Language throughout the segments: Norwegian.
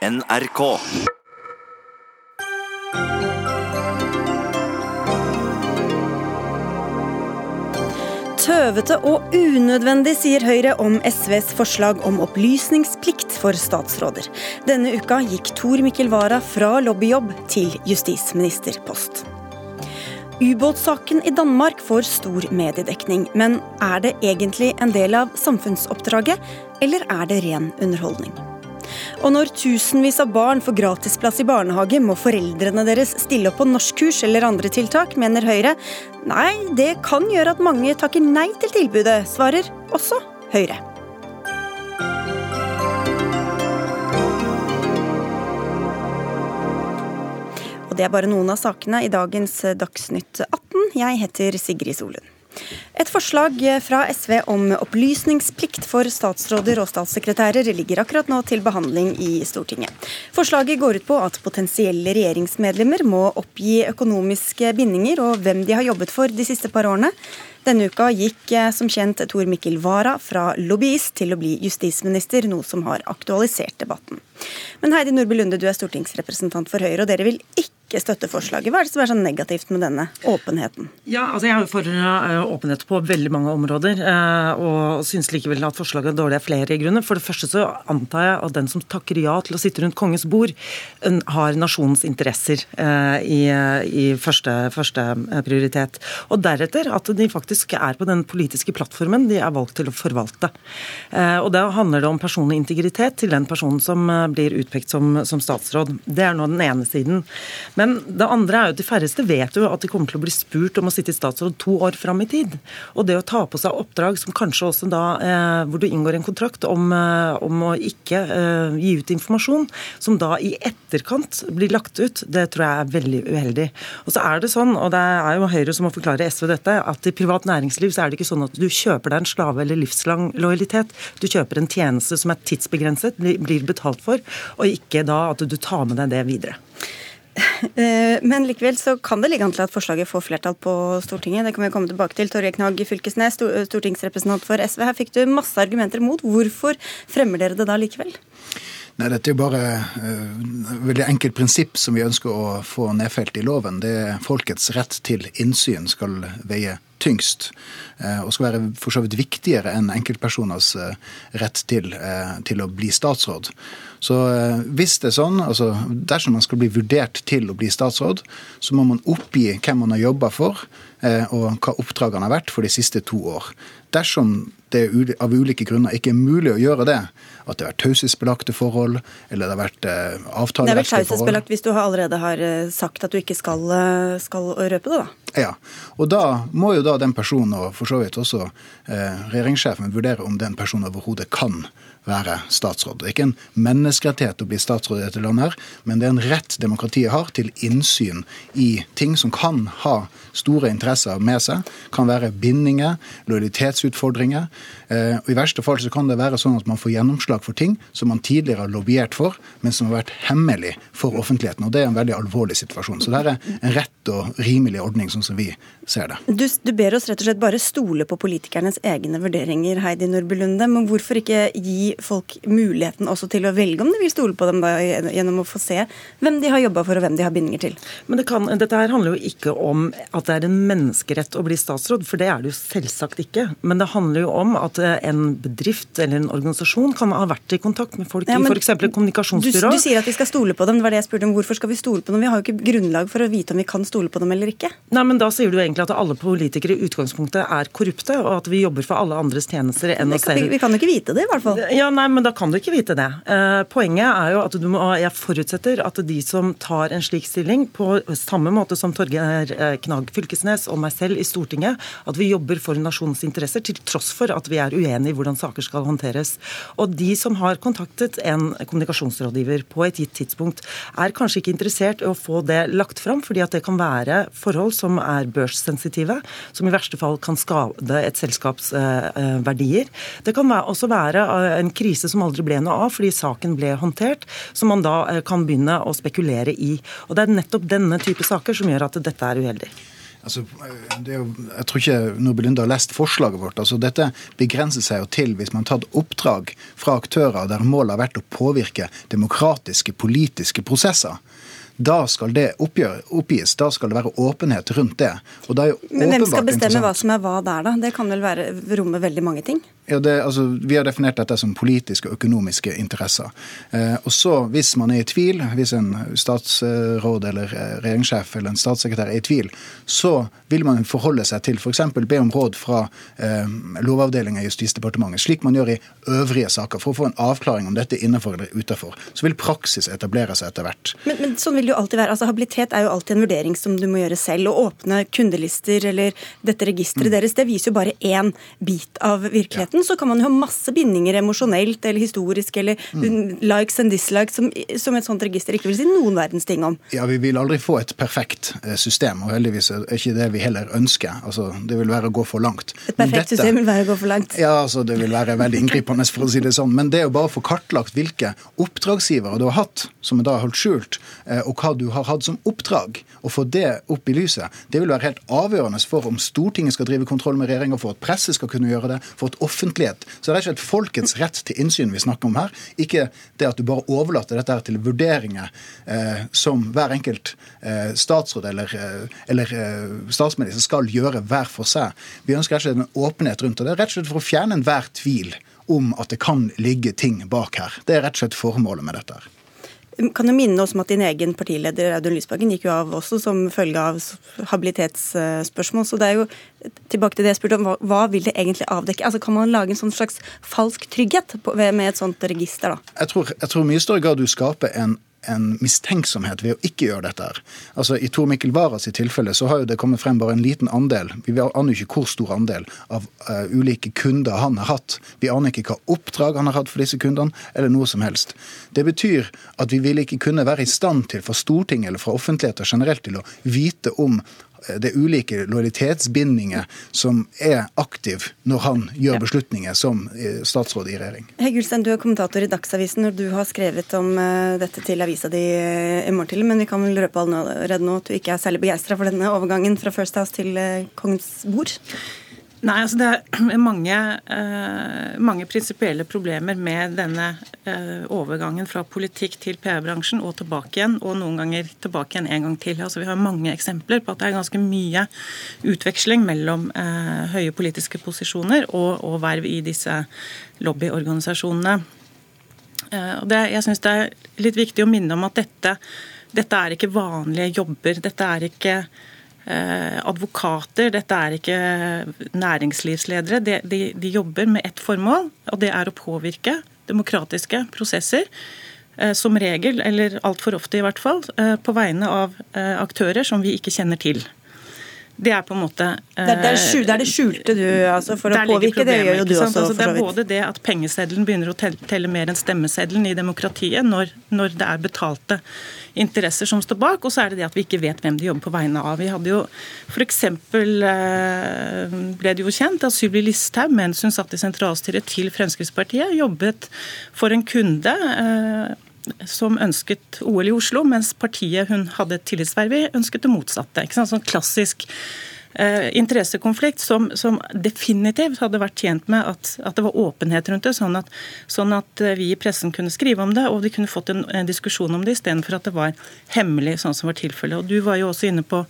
NRK. Tøvete og unødvendig, sier Høyre om SVs forslag om opplysningsplikt for statsråder. Denne uka gikk Tor Mikkel Wara fra lobbyjobb til justisministerpost. Ubåtsaken i Danmark får stor mediedekning, men er det egentlig en del av samfunnsoppdraget, eller er det ren underholdning? Og når tusenvis av barn får gratisplass i barnehage, må foreldrene deres stille opp på norskkurs eller andre tiltak, mener Høyre. Nei, det kan gjøre at mange takker nei til tilbudet, svarer også Høyre. Og det er bare noen av sakene i dagens Dagsnytt 18. Jeg heter Sigrid Solund. Et forslag fra SV om opplysningsplikt for statsråder og statssekretærer ligger akkurat nå til behandling i Stortinget. Forslaget går ut på at potensielle regjeringsmedlemmer må oppgi økonomiske bindinger og hvem de har jobbet for de siste par årene. Denne uka gikk som kjent Tor Mikkel Wara fra lobbyist til å bli justisminister, noe som har aktualisert debatten. Men Heidi Nordby Lunde, du er stortingsrepresentant for Høyre, og dere vil ikke støtte forslaget. Hva er det som er så negativt med denne åpenheten? Ja, altså Jeg er for uh, åpenhet på veldig mange områder, uh, og syns likevel at forslaget er dårlig av flere grunner. For det første så antar jeg at den som takker ja til å sitte rundt kongens bord, har nasjonens interesser uh, i, i første, første, prioritet. Og deretter at de faktisk er på den politiske plattformen de er valgt til å forvalte. Og da handler det om personlig integritet til den personen som blir utpekt som, som statsråd. Det er nå den ene siden. Men det andre er jo at de færreste vet jo at de kommer til å bli spurt om å sitte i statsråd to år fram i tid. Og det å ta på seg oppdrag som kanskje også da eh, hvor du inngår en kontrakt om, eh, om å ikke eh, gi ut informasjon, som da i etterkant blir lagt ut, det tror jeg er veldig uheldig. Og så er det sånn, og det er jo Høyre som må forklare SV dette, at i privat næringsliv så er det ikke sånn at du kjøper deg en slave eller livslang lojalitet. Du kjøper en tjeneste som er tidsbegrenset, blir betalt for, og ikke da at du tar med deg det videre. Eh, men likevel så kan det ligge an til at forslaget får flertall på Stortinget. Det kan vi komme tilbake til. Torgeir Knag Fylkesnes, stortingsrepresentant for SV. Her fikk du masse argumenter mot. Hvorfor fremmer dere det da likevel? Nei, Dette er jo bare et uh, veldig enkelt prinsipp som vi ønsker å få nedfelt i loven. Det er Folkets rett til innsyn skal veie tyngst, uh, og skal være for så vidt viktigere enn enkeltpersoners uh, rett til, til, å bli statsråd. Så hvis det er sånn, altså dersom man skal bli vurdert til å bli statsråd, så må man oppgi hvem man har jobba for, og hva oppdragene har vært for de siste to år. Dersom det av ulike grunner ikke er mulig å gjøre det, at det har vært taushetsbelagte forhold, eller det har vært eh, avtalerettslige forhold Det er vel taushetsbelagt hvis du allerede har eh, sagt at du ikke skal, eh, skal, røpe det, da? Ja. Og da må jo da den personen, og for så vidt også eh, regjeringssjefen, vurdere om den personen overhodet kan være statsråd. Det er ikke en menneskerettighet å bli statsråd i dette landet, her, men det er en rett demokratiet har til innsyn i ting som kan ha store interesser med seg. Kan være bindinger, lojalitetsutfordringer. Eh, og I verste fall så kan det være sånn at man får gjennomslag for ting som man tidligere har lobbyert for, men som har vært hemmelig for offentligheten. Og Det er en veldig alvorlig situasjon. Så det er en rett og rimelig ordning, sånn som vi ser det. Du, du ber oss rett og slett bare stole på politikernes egne vurderinger, Heidi Nordby Lunde. Men hvorfor ikke gi folk muligheten også til å velge om de vil stole på dem, da, gjennom å få se hvem de har jobba for og hvem de har bindinger til? Men det kan, Dette her handler jo ikke om at det er en menneskerett å bli statsråd, for det er det jo selvsagt ikke. Men det handler jo om at eh, en bedrift eller en organisasjon kan ha vært i kontakt med folk ja, i f.eks. kommunikasjonsbyrå. Du, du, sier at vi skal stole på dem. Det var det jeg spurte om. Hvorfor skal vi stole på dem? Vi har jo ikke grunnlag for å vite om vi kan stole på dem eller ikke. Nei, men Da sier du egentlig at alle politikere i utgangspunktet er korrupte, og at vi jobber for alle andres tjenester enn oss selv. Vi, vi kan jo ikke vite det, i hvert fall. Ja, nei, men da kan du ikke vite det. Eh, poenget er jo at du må, jeg forutsetter at de som tar en slik stilling, på samme måte som Torgeir eh, Fylkesnes og meg selv i Stortinget, at vi jobber for nasjonens interesser, til tross for at vi er uenige i hvordan saker skal håndteres. Og de som har kontaktet en kommunikasjonsrådgiver på et gitt tidspunkt, er kanskje ikke interessert i å få det lagt fram, fordi at det kan være forhold som er børssensitive, som i verste fall kan skade et selskaps eh, verdier. Det kan også være en krise som aldri ble noe av fordi saken ble håndtert, som man da eh, kan begynne å spekulere i. Og Det er nettopp denne type saker som gjør at dette er uheldig. Altså, jo, jeg tror ikke Nordby Belinda har lest forslaget vårt. Altså, dette begrenser seg jo til hvis man har tatt oppdrag fra aktører der målet har vært å påvirke demokratiske, politiske prosesser da skal det oppgjør, oppgis. Da skal det være åpenhet rundt det. Men hvem skal bestemme hva som er hva der, da? Det kan vel være, romme veldig mange ting? Ja, det, altså, Vi har definert dette som politiske og økonomiske interesser. Eh, og så, Hvis man er i tvil, hvis en statsråd eller eh, regjeringssjef eller en statssekretær er i tvil, så vil man forholde seg til f.eks. be om råd fra eh, Lovavdelingen i Justisdepartementet, slik man gjør i øvrige saker, for å få en avklaring om dette er innenfor eller utenfor. Så vil praksis etablere seg etter hvert. Men, men sånn vil det jo alltid være. Altså, Habilitet er jo alltid en vurdering som du må gjøre selv. Å åpne kundelister eller dette registeret mm. deres, det viser jo bare én bit av virkeligheten. Måten så kan man jo ha masse bindinger emosjonelt eller historisk eller mm. likes and dislikes som, som, et sånt register ikke vil si noen verdens ting om. Ja, Vi vil aldri få et perfekt eh, system, og heldigvis er ikke det vi heller ønsker. Altså, Det vil være å gå for langt. Et perfekt Dette, system vil være å gå for langt? Ja, altså det vil være veldig inngripende, for å si det sånn. Men det å bare få kartlagt hvilke oppdragsgivere du har hatt, som er da holdt skjult, eh, og hva du har hatt som oppdrag, og få det opp i lyset, det vil være helt avgjørende for om Stortinget skal drive kontroll med regjeringa, for at presset skal kunne gjøre det, for at offentlig offentlighet. Så det er ikke et folkets rett til innsyn vi snakker om her. Ikke det at du bare overlater dette her til vurderinger eh, som hver enkelt eh, statsråd eller, eh, eller eh, statsminister skal gjøre hver for seg. Vi ønsker rett og slett en åpenhet rundt det. Det er rett og slett for å fjerne enhver tvil om at det kan ligge ting bak her. Det er rett og slett formålet med dette. her kan jo minne oss om at din egen partileder Audun Lysbakken gikk jo av også som følge av habilitetsspørsmål. Så det er jo tilbake til det jeg spurte om, hva, vil det egentlig avdekke? Altså Kan man lage en sånn slags falsk trygghet med et sånt register? da? Jeg tror, jeg tror mye større grad du skaper en en mistenksomhet ved å ikke gjøre dette. her. Altså I Tor Mikkel Waras tilfelle så har jo det kommet frem bare en liten andel. Vi aner ikke hvor stor andel av uh, ulike kunder han har hatt. Vi aner ikke hva oppdrag han har hatt for disse kundene, eller noe som helst. Det betyr at vi vil ikke kunne være i stand til fra Stortinget eller fra offentligheten generelt til å vite om det er ulike lojalitetsbindinger som er aktiv når han gjør beslutninger som eh, statsråd i regjering. Hegge Ulstein, du er kommentator i Dagsavisen når du har skrevet om eh, dette til avisa di eh, i morgen tidlig, men vi kan vel røpe allerede nå at du ikke er særlig begeistra for denne overgangen fra First House til Kongens bord? Nei, altså Det er mange, eh, mange prinsipielle problemer med denne eh, overgangen fra politikk til PR-bransjen og tilbake igjen, og noen ganger tilbake igjen en gang til. Altså Vi har mange eksempler på at det er ganske mye utveksling mellom eh, høye politiske posisjoner og, og, verv i disse lobbyorganisasjonene. og det, Jeg syns det er litt viktig å minne om at dette, dette er ikke vanlige jobber. Dette er ikke Eh, advokater, dette er ikke næringslivsledere. De, de, de, jobber med ett formål, og det er å påvirke demokratiske prosesser. Eh, som regel, eller altfor ofte i hvert fall, eh, på vegne av aktører som vi ikke kjenner til. Det er på en måte Det er det, er det skjulte du altså for å påvirke, det gjør jo du også. Altså, det er både det at pengeseddelen begynner å telle mer enn stemmeseddelen i demokratiet når, når, det er betalte interesser som står bak, og så er det det at vi ikke vet hvem de jobber på vegne av. Vi hadde jo F.eks. Eh, ble det jo kjent at Sylvi Listhaug, mens hun satt i sentralstyret til Fremskrittspartiet, jobbet for en kunde eh, som ønsket OL i Oslo, mens partiet hun hadde et tillitsverv i, ønsket det motsatte. Ikke sant? Sånn klassisk eh, interessekonflikt som, som, definitivt hadde vært tjent med at, at det var åpenhet rundt det, sånn at, sånn at, eh, vi i pressen kunne skrive om det, og vi kunne fått en, en diskusjon om det istedenfor at det var hemmelig, sånn som var tilfellet. Og Du var jo også inne på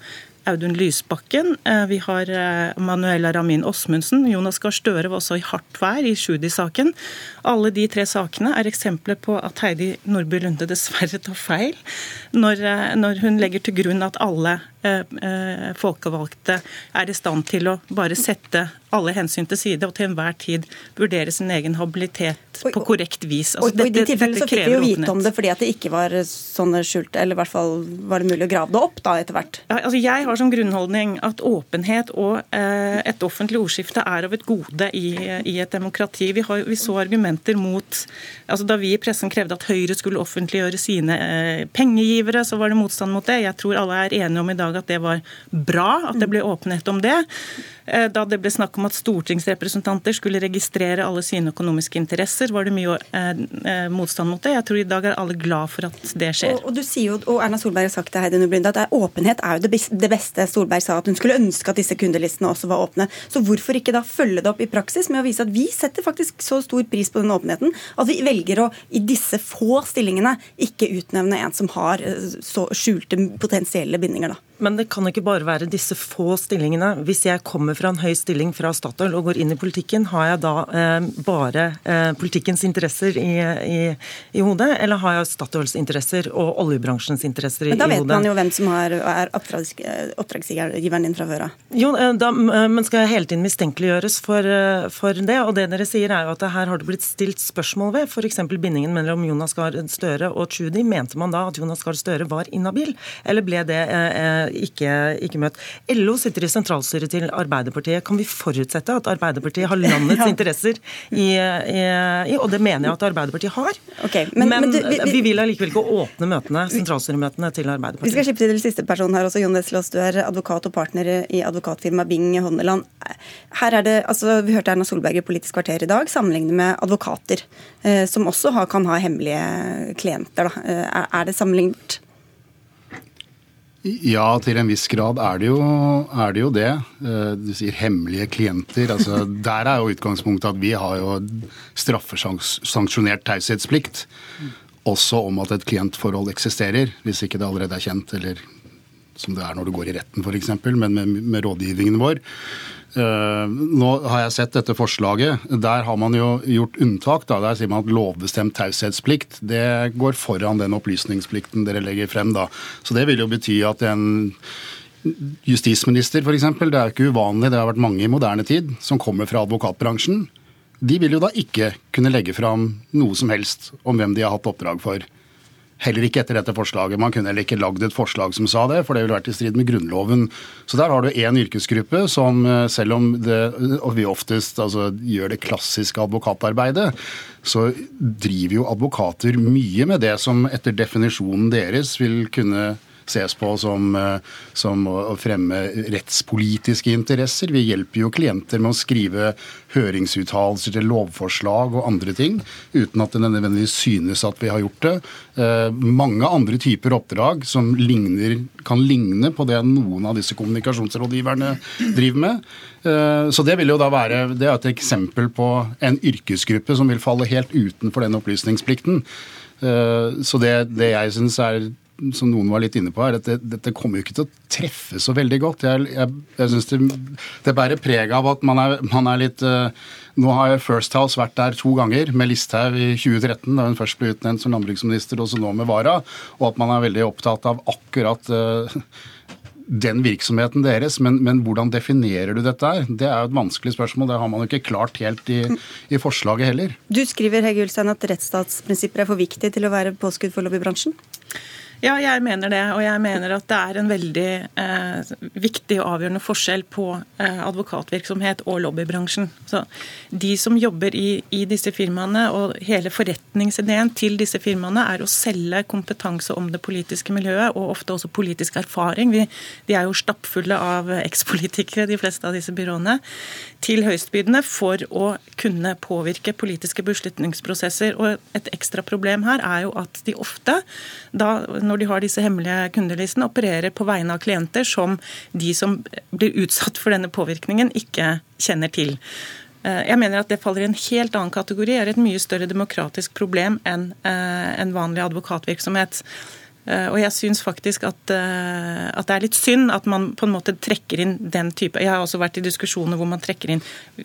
Audun Lysbakken. Eh, vi har eh, Manuela Ramin Osmundsen. Jonas Gahr Støre var også i hardt vær i Sjudi-saken. Alle de tre sakene er eksempler på at Heidi Nordby Lunde dessverre tar feil når, eh, når hun legger til grunn at alle folkevalgte er i stand til å bare sette alle hensyn til side og til enhver tid vurdere sin egen habilitet på korrekt vis. Altså, og, og, I de tilfellene så fikk vi jo vite om det fordi at det ikke var sånne skjult, eller i hvert fall var det mulig å grave det opp da etter hvert? Ja, altså jeg har som grunnholdning at åpenhet og eh, et offentlig ordskifte er av et gode i, i et demokrati. Vi, har, vi, så argumenter mot altså Da vi i pressen krevde at Høyre skulle offentliggjøre sine eh, pengegivere, så var det motstand mot det. Jeg tror alle er enige om i dag at det var bra at det ble åpenhet om det. Eh, da det ble snakk om at stortingsrepresentanter skulle registrere alle sine økonomiske interesser, var det mye eh, motstand mot det. Jeg tror i dag er alle glad for at det skjer. Og, og du sier jo, og Erna Solberg har sagt det, Heidi Nublinde, at åpenhet er jo det beste. Solberg sa at hun skulle ønske at disse kundelistene også var åpne. Så hvorfor ikke da følge det opp i praksis med å vise at vi setter faktisk så stor pris på den åpenheten at vi velger å i disse få stillingene ikke utnevne en som har så skjulte potensielle bindinger, da? Men det kan ikke bare være disse få stillingene. Hvis jeg kommer fra en høy stilling fra Statoil og går inn i politikken, har jeg da eh, bare eh, politikkens interesser i, i, i, hodet, eller har jeg Statoils interesser og oljebransjens interesser i, hodet? Men da vet man jo hvem som har, er oppdragsgiveren din fra før av. Jo, eh, da, eh, men skal jeg hele tiden mistenkeliggjøres for, eh, for, det? Og det dere sier er jo at her har det blitt stilt spørsmål ved f.eks. bindingen mellom Jonas Gahr Støre og Tschudi. Mente man da at Jonas Gahr Støre var inhabil, eller ble det eh, ikke, ikke, møtt. LO sitter i sentralstyret til Arbeiderpartiet. Kan vi forutsette at Arbeiderpartiet har landets ja. interesser i, i, i, Og det mener jeg at Arbeiderpartiet har. Okay, men, men, men du, vi, vi, vi, vil allikevel ikke åpne møtene, sentralstyremøtene til Arbeiderpartiet. Vi skal skippe til siste person her også. Jon Neslos, du er advokat og partner i advokatfirmaet Bing Honneland. Her er det, altså Vi hørte Erna Solberg i Politisk kvarter i dag sammenlignet med advokater, eh, som også har, kan ha hemmelige klienter. Da. Eh, er, det sammenlignet? Ja, til en viss grad er det, jo, er det jo det. Eh, du sier hemmelige klienter. Altså, der er jo utgangspunktet at vi har jo straffesanksjonert taushetsplikt. Også om at et klientforhold eksisterer, hvis ikke det allerede er kjent, eller som det er når du går i retten f.eks., men med, med rådgivningen vår. Eh, nå har jeg sett dette forslaget. Der har man jo gjort unntak. Da. Der sier man at lovbestemt taushetsplikt det går foran den opplysningsplikten dere legger frem. Da. Så det vil jo bety at en justisminister f.eks., det er jo ikke uvanlig, det har vært mange i moderne tid, som kommer fra advokatbransjen. De vil jo da ikke kunne legge fram noe som helst om hvem de har hatt oppdrag for. Heller ikke etter dette forslaget. Man kunne heller ikke lagd et forslag som sa det, for det ville vært i strid med Grunnloven. Så der har du én yrkesgruppe som, eh, selv om det, og vi oftest altså, gjør det klassiske advokatarbeidet, så driver jo advokater mye med det som etter definisjonen deres vil kunne ses på som, eh, som, å fremme rettspolitiske interesser. Vi hjelper jo klienter med å skrive høringsuttalelser til lovforslag og andre ting, uten at det nødvendigvis synes at vi har gjort det. Eh, mange andre typer oppdrag som ligner, kan ligne på det noen av disse kommunikasjonsrådgiverne driver med. Eh, så det vil jo da være det er et eksempel på en yrkesgruppe som vil falle helt utenfor den opplysningsplikten. Så det, det jeg syns er som noen var litt inne på her, at dette, dette kommer jo ikke til å treffe så veldig godt. Jeg, jeg, jeg synes det, det, bærer preg av at man er, man er litt uh, Nå har First House vært der to ganger, med Listhaug i 2013, da hun først ble utnevnt som landbruksminister, og så nå med Vara, og at man er veldig opptatt av akkurat uh, den virksomheten deres, men, men, hvordan definerer du dette her? Det er jo et vanskelig spørsmål. Det har man jo ikke klart helt i, i forslaget heller. Du skriver Hegge Ulstein, at rettsstatsprinsipper er for viktige til å være påskudd for lobbybransjen? Ja, jeg mener det. Og jeg mener at det er en veldig eh, viktig og avgjørende forskjell på eh, advokatvirksomhet og lobbybransjen. Så De som jobber i, i, disse firmaene, og hele forretningsideen til disse firmaene, er å selge kompetanse om det politiske miljøet, og ofte også politisk erfaring. Vi, de er jo stappfulle av ekspolitikere, de fleste av disse byråene til høystbydende for å kunne påvirke politiske beslutningsprosesser. Og et ekstra problem her er jo at de ofte, da, når de har disse hemmelige kundelistene, opererer på vegne av klienter som de som blir utsatt for denne påvirkningen, ikke kjenner til. Eh, jeg mener at det faller i en helt annen kategori, er et mye større demokratisk problem enn eh, en vanlig advokatvirksomhet. Eh, og jeg syns faktisk at, eh, at, det er litt synd at man på en måte trekker inn den type Jeg har også vært i diskusjoner hvor man trekker inn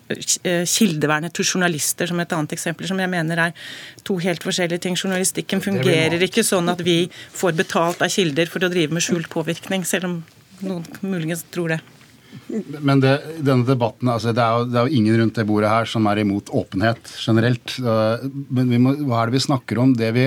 eh, kildevernet til journalister som et annet eksempel, som jeg mener er to helt forskjellige ting. Journalistikken fungerer ikke sånn at vi får betalt av kilder for å drive med skjult påvirkning, selv om noen muligens tror det. Men det, denne debatten, altså det, er jo, det, er jo, ingen rundt det bordet her som er imot åpenhet generelt. Men må, hva er det vi snakker om? Det vi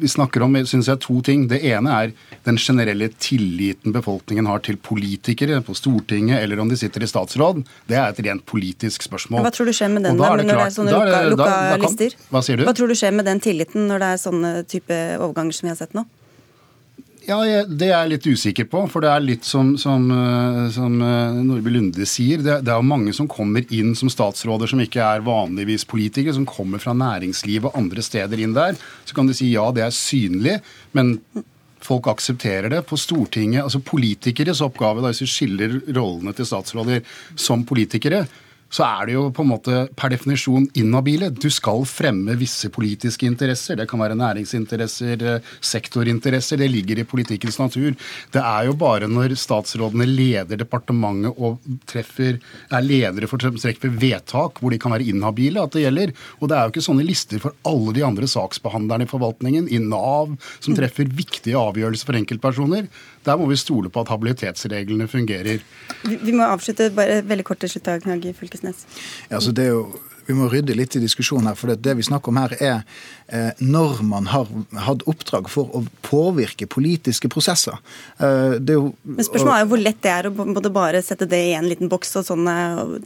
vi snakker om synes jeg, to ting. Det ene er den generelle tilliten befolkningen har til politikere på Stortinget eller om de sitter i statsråd. Det er et rent politisk spørsmål. Hva tror du skjer med den når det er sånne lukka, lukka da, da lister? Hva sier du? Hva tror du skjer med den tilliten når det er sånne type overganger som vi har sett nå? Ja, Det er jeg litt usikker på. For det er litt som, som, eh, som eh, Nordby Lunde sier. Det, det er jo mange som kommer inn som statsråder som ikke er vanligvis politikere, som kommer fra næringslivet og andre steder inn der. Så kan de si ja, det er synlig, men folk aksepterer det. På Stortinget, altså Politikeres oppgave, da, hvis vi skiller rollene til statsråder som politikere, så er det jo på en måte per definisjon inhabile. Du skal fremme visse politiske interesser. Det kan være næringsinteresser, eh, sektorinteresser. Det ligger i politikkens natur. Det er jo bare når statsrådene leder departementet og treffer, er ledere for treffer vedtak hvor de kan være inhabile, at det gjelder. Og det er jo ikke sånne lister for alle de andre saksbehandlerne i forvaltningen, i Nav, som treffer viktige avgjørelser for enkeltpersoner. Der må vi stole på at habilitetsreglene fungerer. Vi, vi må avslutte bare veldig kort til slutt, Knag Fylkesnes. Ja, altså det er jo vi må rydde litt i diskusjonen her. for Det vi snakker om her, er eh, når man har hatt oppdrag for å påvirke politiske prosesser. Eh, jo, Men Spørsmålet er jo hvor lett det er å både bare sette det i en liten boks, og sånn,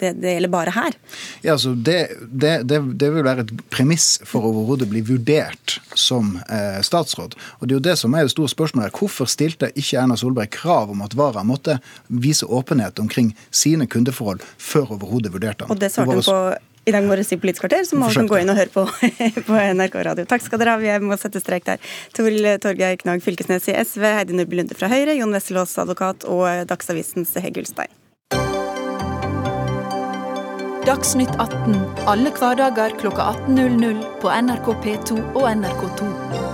det, det, gjelder bare her. Ja, altså det, det, det vil være et premiss for overhodet bli vurdert som eh, statsråd. Og Det er jo det som er det store spørsmålet. her. Hvorfor stilte ikke Erna Solberg krav om at Vara måtte vise åpenhet omkring sine kundeforhold før overhodet vurderte han? Og det svarte hun på i dag morges i Politisk kvarter, så må du gå inn og høre på på NRK radio. Takk skal dere ha, vi må sette strek der. Toril Torgeir Knag Fylkesnes i SV, Heidi Nordby Lunde fra Høyre, Jon Wesselås advokat og Dagsavisens Hege Ulstein. Dagsnytt 18 alle hverdager klokka 18.00 på NRK P2 og NRK2.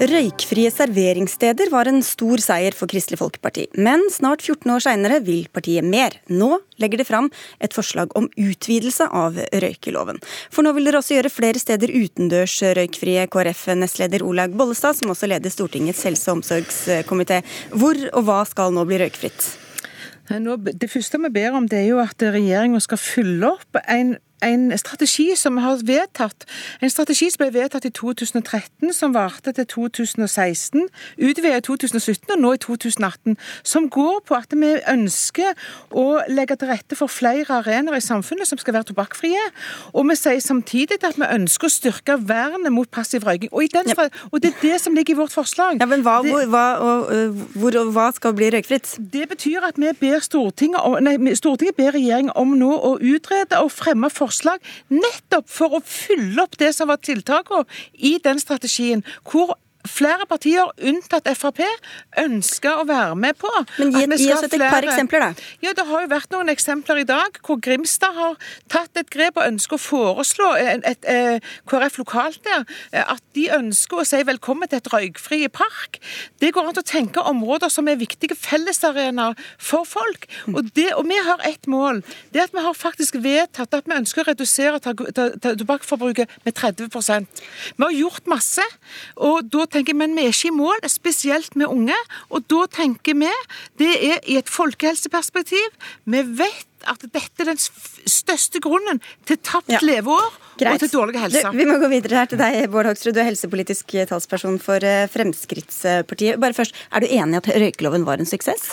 Røykfrie serveringssteder var en stor seier for Kristelig Folkeparti. Men snart 14 år seinere vil partiet mer. Nå legger de fram et forslag om utvidelse av røykeloven. For nå vil dere også gjøre flere steder utendørs røykfrie. KrF-nestleder Olaug Bollestad, som også leder Stortingets helse- og omsorgskomité. Hvor og hva skal nå bli røykfritt? det første vi ber om, det er jo at regjeringa skal fylle opp en en strategi som har vedtatt. En strategi som ble vedtatt i 2013, som varte til 2016, utvidet i 2017 og nå i 2018. Som går på at vi ønsker å legge til rette for flere arenaer i samfunnet som skal være tobakkfrie. Og vi sier samtidig at vi ønsker å styrke vernet mot passiv røyking. Og, den, og, det er det som ligger i vårt forslag. Ja, men hva, det, hva, og, hvor, og hva skal bli røykfritt? Det betyr at vi ber Stortinget, nei, Stortinget ber regjeringen om nå å utrede og fremme forslag forslag nettopp for å fylle opp det som var tiltakene i den strategien. hvor Flere partier, unntatt Frp, ønsker å være med på Men Gi, gi oss et flere... par eksempler, da. Ja, Det har jo vært noen eksempler i dag hvor Grimstad har tatt et grep og ønsker å foreslå et, et, et, KrF lokalt der, at de ønsker å si velkommen til et røykfri park. Det går an å tenke områder som er viktige fellesarenaer for folk. Og, det, og, vi har ett mål. Det at vi har faktisk vedtatt at vi ønsker å redusere tobakksforbruket med 30% Vi har gjort masse. og da tenker jeg, Men vi er ikke i mål, spesielt med unge. Og da tenker vi det er i et folkehelseperspektiv. Vi vet at dette er den største grunnen til tapt ja. leveår Greit. og til dårlig helse. Du, vi må gå videre her til deg, Bård Hoksrud. Du er helsepolitisk talsperson for eh, Fremskrittspartiet. Bare først, Er du enig i at røykeloven var en suksess?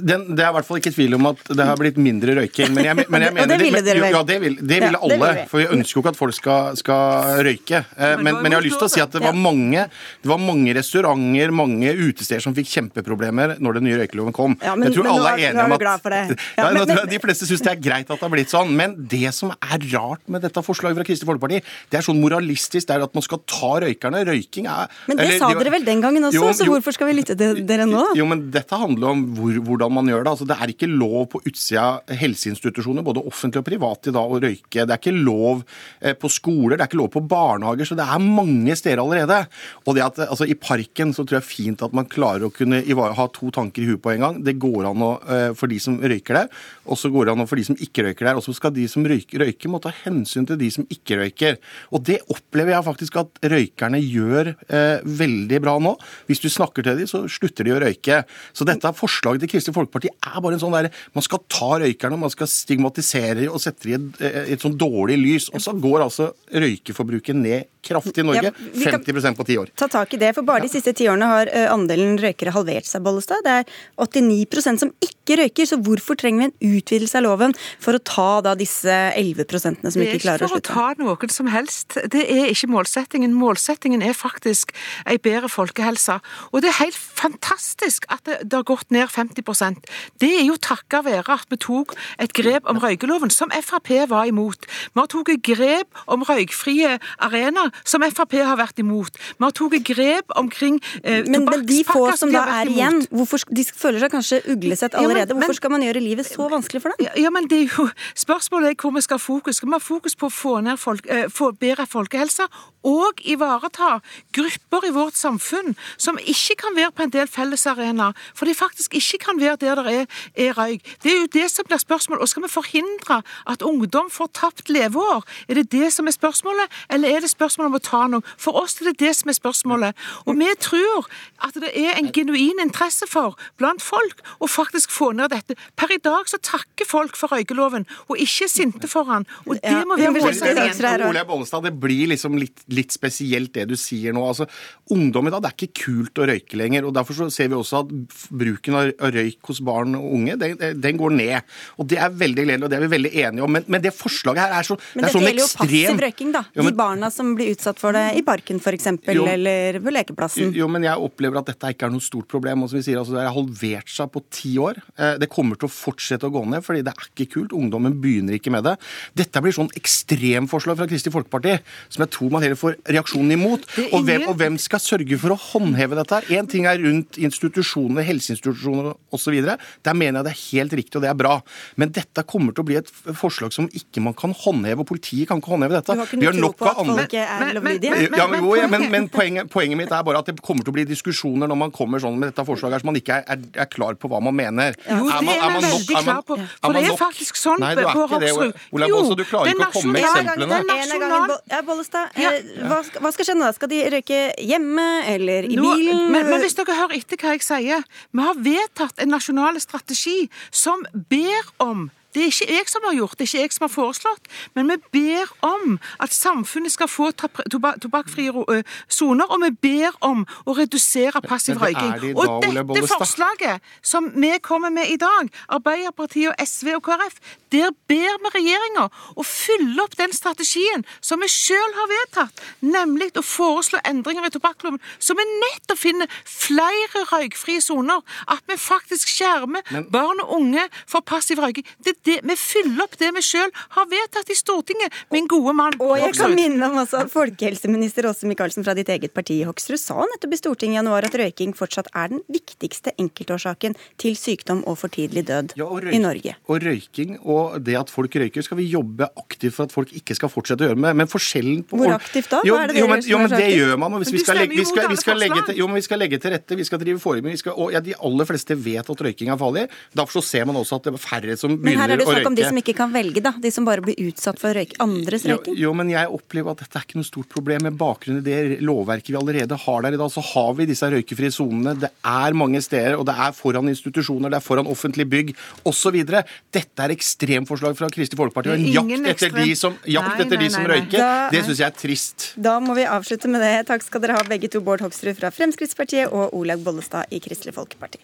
Den, det er i hvert fall ikke tvil om at det har blitt mindre røyking. Men jeg, men jeg mener, og det ville dere vel? Ja, det ville vil ja, alle. Vil for vi ønsker jo ikke at folk skal, skal røyke. Eh, men, men, jeg har lyst til å si at det var, mange, det var mange restauranter, mange utesteder som fikk kjempeproblemer når den nye røykeloven kom. Ja, men, jeg tror alle er enige om at. Ja, men, De fleste syns det er greit at det har blitt sånn. Men det som er rart med dette forslaget fra Kristelig Folkeparti, det er sånn moralistisk. Det er at man skal ta røykerne. Røyking er Men det eller, sa dere vel den gangen også, jo, så hvorfor skal vi lytte til dere nå? Jo, men dette handler om hvor, hvordan man gjør det. Altså, det er ikke lov på utsida helseinstitusjoner, både offentlige og private, da, å røyke. Det er ikke lov eh, på skoler, det er ikke lov på barnehager. Så det er mange steder allerede. Og det at, altså, I parken så tror jeg fint at man klarer å kunne ha to tanker i huet på en gang. Det går an å, eh, for de som røyker der, og så går det an for de som ikke røyker der. Og så skal de som røyker, røyker må ta hensyn til de som ikke røyker. Og det opplever jeg faktisk at røykerne gjør eh, veldig bra nå. Hvis du snakker til dem, så slutter de å røyke. Så dette er forslag til Kristelig Folkeparti er bare en sånn der, Man skal ta røykerne, man skal stigmatisere og sette dem i et, et sånn dårlig lys. Og så går altså røykeforbruket ned kraftig i Norge. Ja, 50% på ti år. Ta tak i det, for bare de siste ti årene har andelen røykere halvert seg, Bollestad. Det er 89% som ikke røyker, så hvorfor trenger vi en utvidelse av loven for å ta da disse 11% som Det er ikke klarer å for å ta noen som helst. Det er ikke målsettingen. Målsettingen er faktisk en bedre folkehelse. Og det er helt fantastisk at det, det har gått ned 50% Det er jo takket være at vi tok et grep om røykeloven, som Frp var imot. Vi har tatt grep om røykfrie arenaer, som Frp har vært imot. Vi har tatt grep omkring eh, Men, men de få som da er igjen, hvorfor, de føler seg kanskje uglesett Ja, men- allerede. men- Hvorfor skal man gjøre livet så vanskelig for dem? Ja, ja, men det er jo, Spørsmålet er hvor vi skal ha fokus. Skal vi ha fokus på å få, ned folk, eh, få bedre folkehelse og ivareta grupper i vårt samfunn som ikke kan være på en del fellesarenaer, for de faktisk ikke kan være der det er, er røyk. Det er jo det som blir spørsmålet. Og skal vi forhindre at ungdom får tapt leveår? Er det det som er spørsmålet, eller er det spørsmålet om å ta noe? For oss er det det som er spørsmålet. Og vi tror at det er en genuin interesse for blant folk å faktisk få ned dette. Per i dag så takker folk for røykeloven, og ikke er sinte for han. Og det må være målsettingen. Dagsrevyen her, og- Ole Bollestad, det blir liksom litt, litt spesielt det du sier nå. Altså, ungdom i dag, det er ikke kult å røyke lenger. og Derfor så ser vi også at bruken av røyk hos barn og unge, den, den går ned. Og Det er veldig gledelig, og det er vi veldig enige om. Men, men det forslaget her er så Men det er sånn gjelder jo passiv røyking, da. De barna som blir utsatt for det i parken f.eks., eller på lekeplassen. Jo, men jeg opplever at dette ikke er noe stort problem. Og som vi sier, altså, Det har halvert seg på ti år. Eh, Det kommer til å fortsette å gå ned, fordi det er ikke kult. Ungdommen begynner ikke med det. Dette blir sånn ekstremforslag fra Kristelig Folkeparti som jeg tror man heller får reaksjonen imot. Det er Og hvem, og hvem skal sørge for å håndheve dette her? Én ting er rundt institusjoner, helseinstitusjoner osv. Der mener jeg det er helt riktig, og det er bra. Men dette kommer til å bli et forslag som ikke man kan håndheve, og politiet kan ikke håndheve dette. Du har ikke noe tro på at folk andre- folk er lovlydige? ja, men, jo, ja, men, men poenget, poenget mitt er bare at det kommer til å bli diskusjoner når man kommer sånn med dette forslaget her, så man ikke er, er, er klar på hva man mener. Jo, er man- er man veldig nok- er man- klar på. er For man det er nok- faktisk sånn Nei, du er på ikke det, Hoksrud. Jo, Bollestad. Du klarer er ikke å komme med eksemplene. gangen, ja, Bollestad, Ja. eh, hva, skal- hva skal skje nå? Skal de røyke hjemme eller i bilen? Men, men hvis dere hører etter hva jeg sier Vi har vedtatt en nasjonal strategi som ber om det er ikke jeg som har gjort, det er ikke jeg som har foreslått, men vi ber om at samfunnet skal få tobakkfrie soner, og vi ber om å redusere passiv røyking. det Og dette forslaget som vi kommer med i dag, Arbeiderpartiet og SV og KrF, der ber vi regjeringa å fylle opp den strategien som vi sjøl har vedtatt, nemlig å foreslå endringer i tobakksloven, så vi nettopp finner flere røykfrie soner. At vi faktisk skjermer barn og unge for passiv røyking. Det, det, vi fyller opp det vi sjøl har vedtatt i Stortinget, min gode mann. Og jeg kan minne om også at folkehelseminister Åse Michaelsen fra ditt eget parti, Hoksrud, sa nettopp i Stortinget i januar at røyking fortsatt er den viktigste enkeltårsaken til sykdom og for tidlig død Ja, og røyk- i Norge. Og røyking og det at folk røyker, skal vi jobbe aktivt for at folk ikke skal fortsette å gjøre med. Men forskjellen på Hvor aktivt da? Jo, Hva er det jo, men, jo, men det gjør man. Hvis vi skal, legge, vi, skal, vi, skal legge til, jo, men vi skal legge til rette, vi skal drive forebygging. Og ja, de aller fleste vet at røyking er farlig. Derfor så ser man også at det er færre som begynner er det å snakk om de som ikke kan velge, da. De som bare blir utsatt for røyk, andres røyking. jo, men jeg opplever at dette er ikke noe stort problem. Med bakgrunn i det lovverket vi allerede har der i dag, så har vi disse røykefrie sonene. Det er mange steder, og det er foran institusjoner, det er foran offentlige bygg osv. Dette er ekstremforslag fra Kristelig Folkeparti. Og en jakt etter de som, jakt Nei, etter nei, de som nei. røyker, Da- det syns jeg er trist. Da må vi avslutte med det. Takk skal dere ha begge to, Bård Hoksrud fra Fremskrittspartiet og Olaug Bollestad i Kristelig Folkeparti.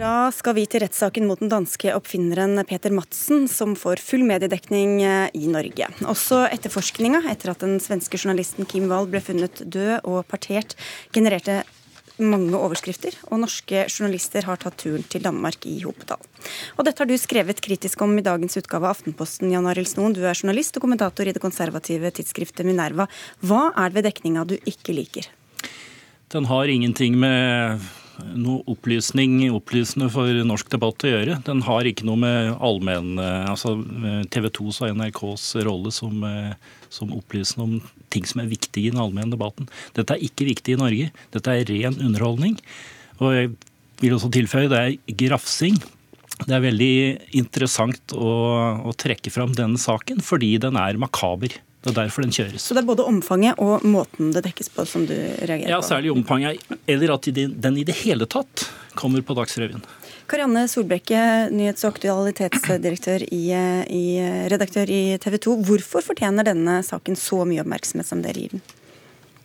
Da skal vi til rettssaken mot den danske oppfinneren Peter Madsen, som får full mediedekning eh, i Norge. Også etterforskninga etter at den svenske journalisten Kim Wall ble funnet død og partert, genererte mange overskrifter, og norske journalister har tatt turen til Danmark i hopetall. Og dette har du skrevet kritisk om i dagens utgave av Aftenposten, Jan Arild Snoen. Du er journalist og kommentator i det konservative tidsskriftet Minerva. Hva er det ved dekninga du ikke liker? Den har ingenting med noe opplysning, opplysende for norsk debatt å gjøre. Den har ikke noe med allmenn, altså TV 2s og NRKs rolle som, eh, som opplysende om ting som er viktig i den allmenne debatten. Dette er ikke viktig i Norge. Dette er ren underholdning. Og jeg vil også tilføye det er grafsing. Det er veldig interessant å, å trekke fram denne saken fordi den er makaber. Det er derfor den kjøres. Så det er både omfanget og måten det dekkes på som du reagerer på? Ja, særlig omfanget, eller at den i det hele tatt kommer på Dagsrevyen. Karianne Solbrekke, nyhets- og aktualitetsdirektør i, i, redaktør i TV 2. Hvorfor fortjener denne saken så mye oppmerksomhet som dere gir den?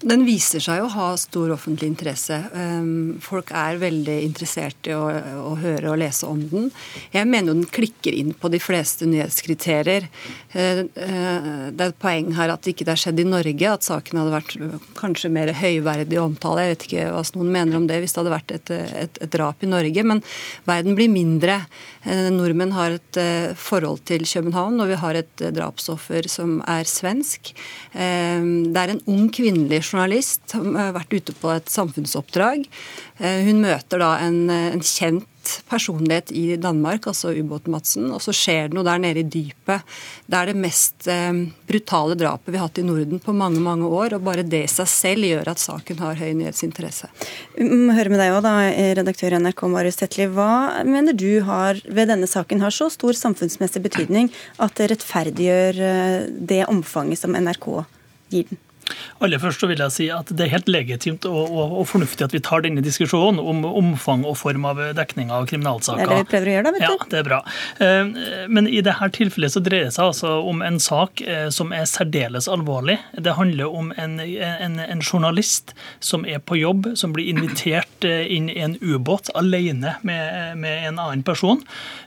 Den viser seg å ha stor offentlig interesse. Ehm, folk er veldig interessert i å, å, høre og lese om den. Jeg mener jo den klikker inn på de fleste nyhetskriterier. Eh, eh, det er et poeng her at det ikke har skjedd i Norge, at saken hadde vært kanskje mer høyverdig omtale. Jeg vet ikke hva noen mener om det hvis det hadde vært et, et, et drap i Norge. Men verden blir mindre. Eh, nordmenn har et forhold til København, og vi har et drapsoffer som er svensk. Ehm, det er en ung kvinnelig journalist journalist har vært ute på et samfunnsoppdrag. Eh, hun møter da en, en kjent personlighet i Danmark, altså ubåten-Madsen. Og så skjer det noe der nede i dypet. Det er det mest eh, brutale drapet vi har hatt i Norden på mange mange år. Og bare det i seg selv gjør at saken har høy nyhetsinteresse. må høre med deg også, da, redaktør i NRK Marius Tetli. Hva mener du har, ved denne saken har så stor samfunnsmessig betydning at det rettferdiggjør eh, det omfanget som NRK gir den? Aller først så vil jeg si at Det er helt legitimt og, og, og, fornuftig at vi tar denne diskusjonen om omfang og form av dekning av kriminalsaker. Det er det vi prøver å gjøre da, vet du. Ja, det er bra. Eh, men i dette tilfellet så dreier det seg altså om en sak eh, som er særdeles alvorlig. Det handler om en, en, en journalist som er på jobb, som blir invitert eh, inn i en ubåt alene med, med en annen person.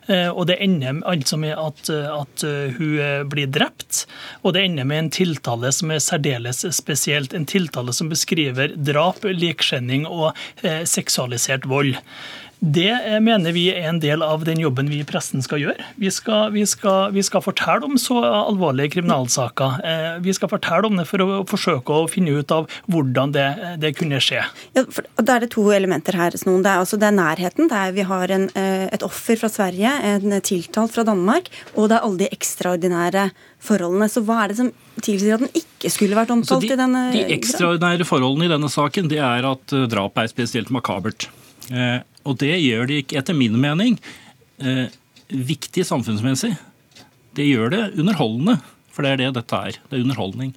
Og det ender altså med at, at hun blir drept, og det ender med en tiltale som er særdeles spesielt en tiltale som beskriver drap, likskjenning og eh, seksualisert vold. Det eh, mener vi er en del av den jobben vi i pressen skal gjøre. Vi skal, vi skal, vi skal fortelle om så alvorlige kriminalsaker. Eh, vi skal fortelle om det for å forsøke å finne ut av hvordan det, det kunne skje. Ja, da er det to elementer her. Snoen. Det er, altså, det er nærheten. Det er, vi har en, et offer fra Sverige, en tiltalt fra Danmark, og det er alle de ekstraordinære forholdene. Så hva er det som tilsier at den ikke skulle vært omtalt de, i denne De ekstraordinære forholdene i denne saken det er at eh, drapet er spesielt makabert. Eh, og det gjør det ikke, etter min mening, eh, viktig samfunnsmessig. Det gjør det underholdende. For det er det dette er. Det er underholdning.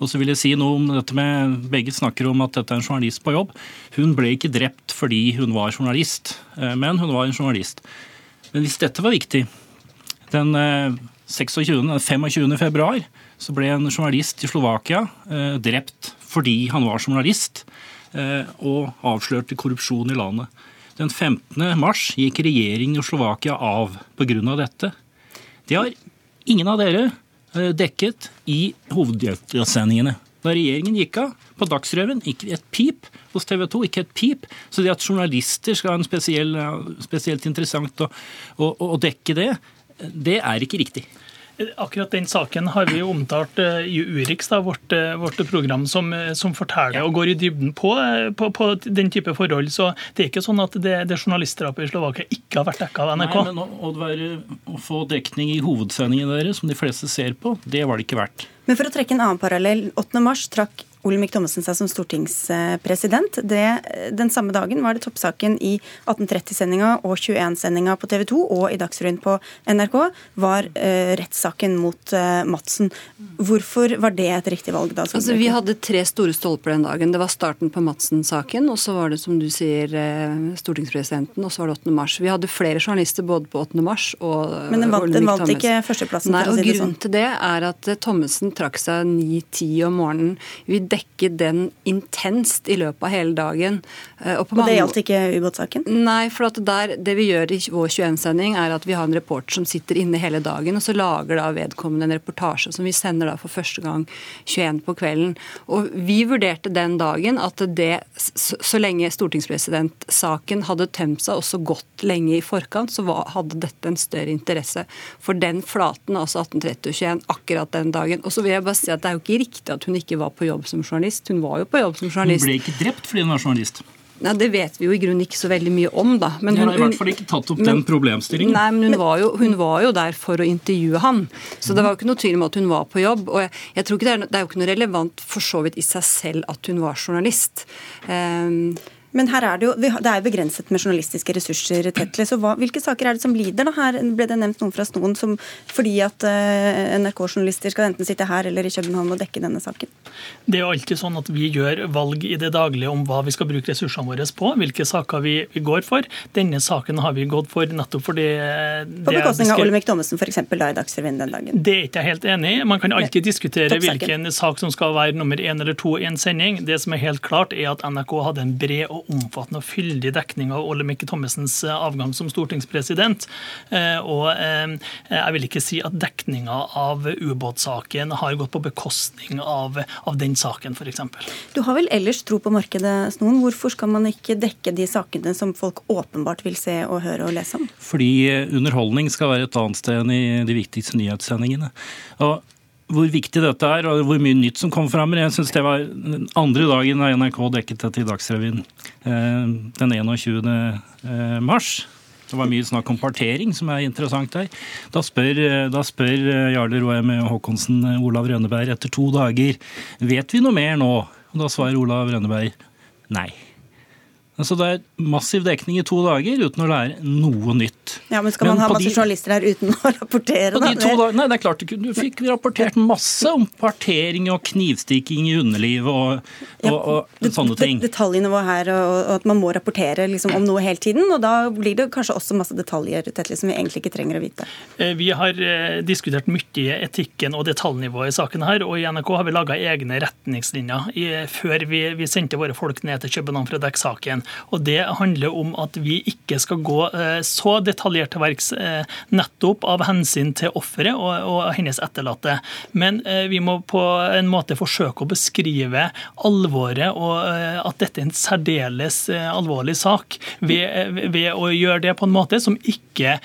Og så vil jeg si noe om dette med Begge snakker om at dette er en journalist på jobb. Hun ble ikke drept fordi hun var journalist, eh, men hun var en journalist. Men hvis dette var viktig Den 26, 25. februar så ble en journalist i Slovakia eh, drept fordi han var journalist eh, og avslørte korrupsjon i landet. Den 15. mars gikk regjeringen i Slovakia av pga. dette. Det har ingen av dere eh, dekket i hovedsendingene. Da regjeringen gikk av på Dagsrevyen, ikke et pip. Hos TV 2, ikke et pip. Så det at journalister skal ha en spesiell, spesielt interessant å, å, å dekke det, det er ikke riktig. Akkurat den saken har vi omtalt eh, i Urix, da, vårt, eh, vårt, program, som, eh, som forteller og går i dybden på, på, på, den type forhold. Så det er ikke sånn at det, det journalistdrapet i Slovakia ikke har vært dekka av NRK. Nei, men Oddvar, å, å, få dekning i hovedsendingen deres, som de fleste ser på, det var det ikke verdt. Men for å trekke en annen parallell. 8. mars trakk Olemic Thommessen seg som stortingspresident. Det, den samme dagen var det toppsaken i 1830-sendinga og 21-sendinga på TV 2 og i Dagsrevyen på NRK var eh, rettssaken mot eh, Madsen. Hvorfor var det et riktig valg da? Altså, vi hadde tre store stolper den dagen. Det var starten på Madsen-saken, og så var det som du sier eh, stortingspresidenten, og så var det 8. mars. Vi hadde flere journalister både på 8. mars og Men den valgte, den valgte ikke førsteplassen? Nei, å si det sånn. Grunnen til det er at eh, Thommessen trakk seg 9-10 om morgenen. Vi dekke den intenst i løpet av hele dagen. Eh, og, og det gjaldt ikke ubåtsaken? Nei, for der, det vi gjør i vår 21-sending, er at vi har en reporter som sitter inne hele dagen, og så lager da vedkommende en reportasje som vi sender da for første gang 21 på kvelden. Og vi vurderte den dagen at det, så lenge stortingspresidentsaken hadde tømt seg også godt lenge i forkant, så hadde dette en større interesse for den flaten, altså 1830 og 21, akkurat den dagen. Og så vil jeg bare si at det er jo ikke riktig at hun ikke var på jobb som journalist. Hun var jo på jobb som journalist. Hun ble ikke drept fordi hun var journalist? Nei, Det vet vi jo i grunnen ikke så veldig mye om, da. Men hun, har i hvert fall ikke tatt opp den problemstillingen. Nei, men hun var, jo, hun var, jo, der for å intervjue han. Så det var jo ikke noe tvil om at hun var på jobb. Og jeg, jeg tror ikke det er, det er, jo ikke noe relevant for så vidt i seg selv at hun var journalist. Um, men her er det jo det er begrenset med journalistiske ressurser. Tetle, så hva, Hvilke saker er det som lider? da? Her ble det nevnt noen fra Snoen som fordi at uh, NRK-journalister skal enten sitte her eller i København og dekke denne saken. Det er jo alltid sånn at Vi gjør valg i det daglige om hva vi skal bruke ressursene våre på, hvilke saker vi, vi går for. Denne saken har vi gått for nettopp fordi På bekostning av Olemic Thommessen f.eks. da i Dagsrevyen den dagen? Det er ikke jeg helt enig i. Man kan alltid diskutere hvilken sak som skal være nummer én eller to i en sending. Det som er helt klart, er at NRK hadde en bred og omfattende og fyldig dekning av Olemic Thommessens avgang som stortingspresident. Og jeg vil ikke si at dekninga av ubåtsaken har gått på bekostning av, av den saken, f.eks. Du har vel ellers tro på markedet, Snoen. Hvorfor skal man ikke dekke de sakene som folk åpenbart vil se og høre og lese om? Fordi underholdning skal være et annet sted enn i de viktigste nyhetssendingene. Og hvor viktig dette er, og hvor mye nytt som kom fram. Jeg synes det var den andre dagen da NRK dekket dette i Dagsrevyen, den 21. mars. Det var mye snakk om partering, som er interessant der. Da spør, da spør Jarle Roem Haakonsen Olav Rønneberg etter to dager vet vi noe mer nå. Og da svarer Olav Rønneberg nei. Altså Det er massiv dekning i to dager uten å lære noe nytt. Ja, Men skal men man ha masse de, journalister her uten å rapportere? På de to dager, nei, det er klart Du fikk rapportert masse om partering og knivstikking i underlivet og, og, og, og sånne ting. Detaljnivå her, og, og, at man må rapportere liksom, om noe hele tiden. Og da blir det kanskje også masse detaljer Tetle, som vi egentlig ikke trenger å vite. Vi har diskutert mye etikken og detaljnivået i saken her, og i NRK har vi laga egne retningslinjer i, før vi, vi, sendte våre folk ned til København for å dekke saken. Og Det handler om at vi ikke skal gå så detaljert til verks nettopp av hensyn til offeret og, og, hennes etterlatte. Men vi må på en måte forsøke å beskrive alvoret og at dette er en særdeles alvorlig sak, ved, ved å gjøre det på en måte som ikke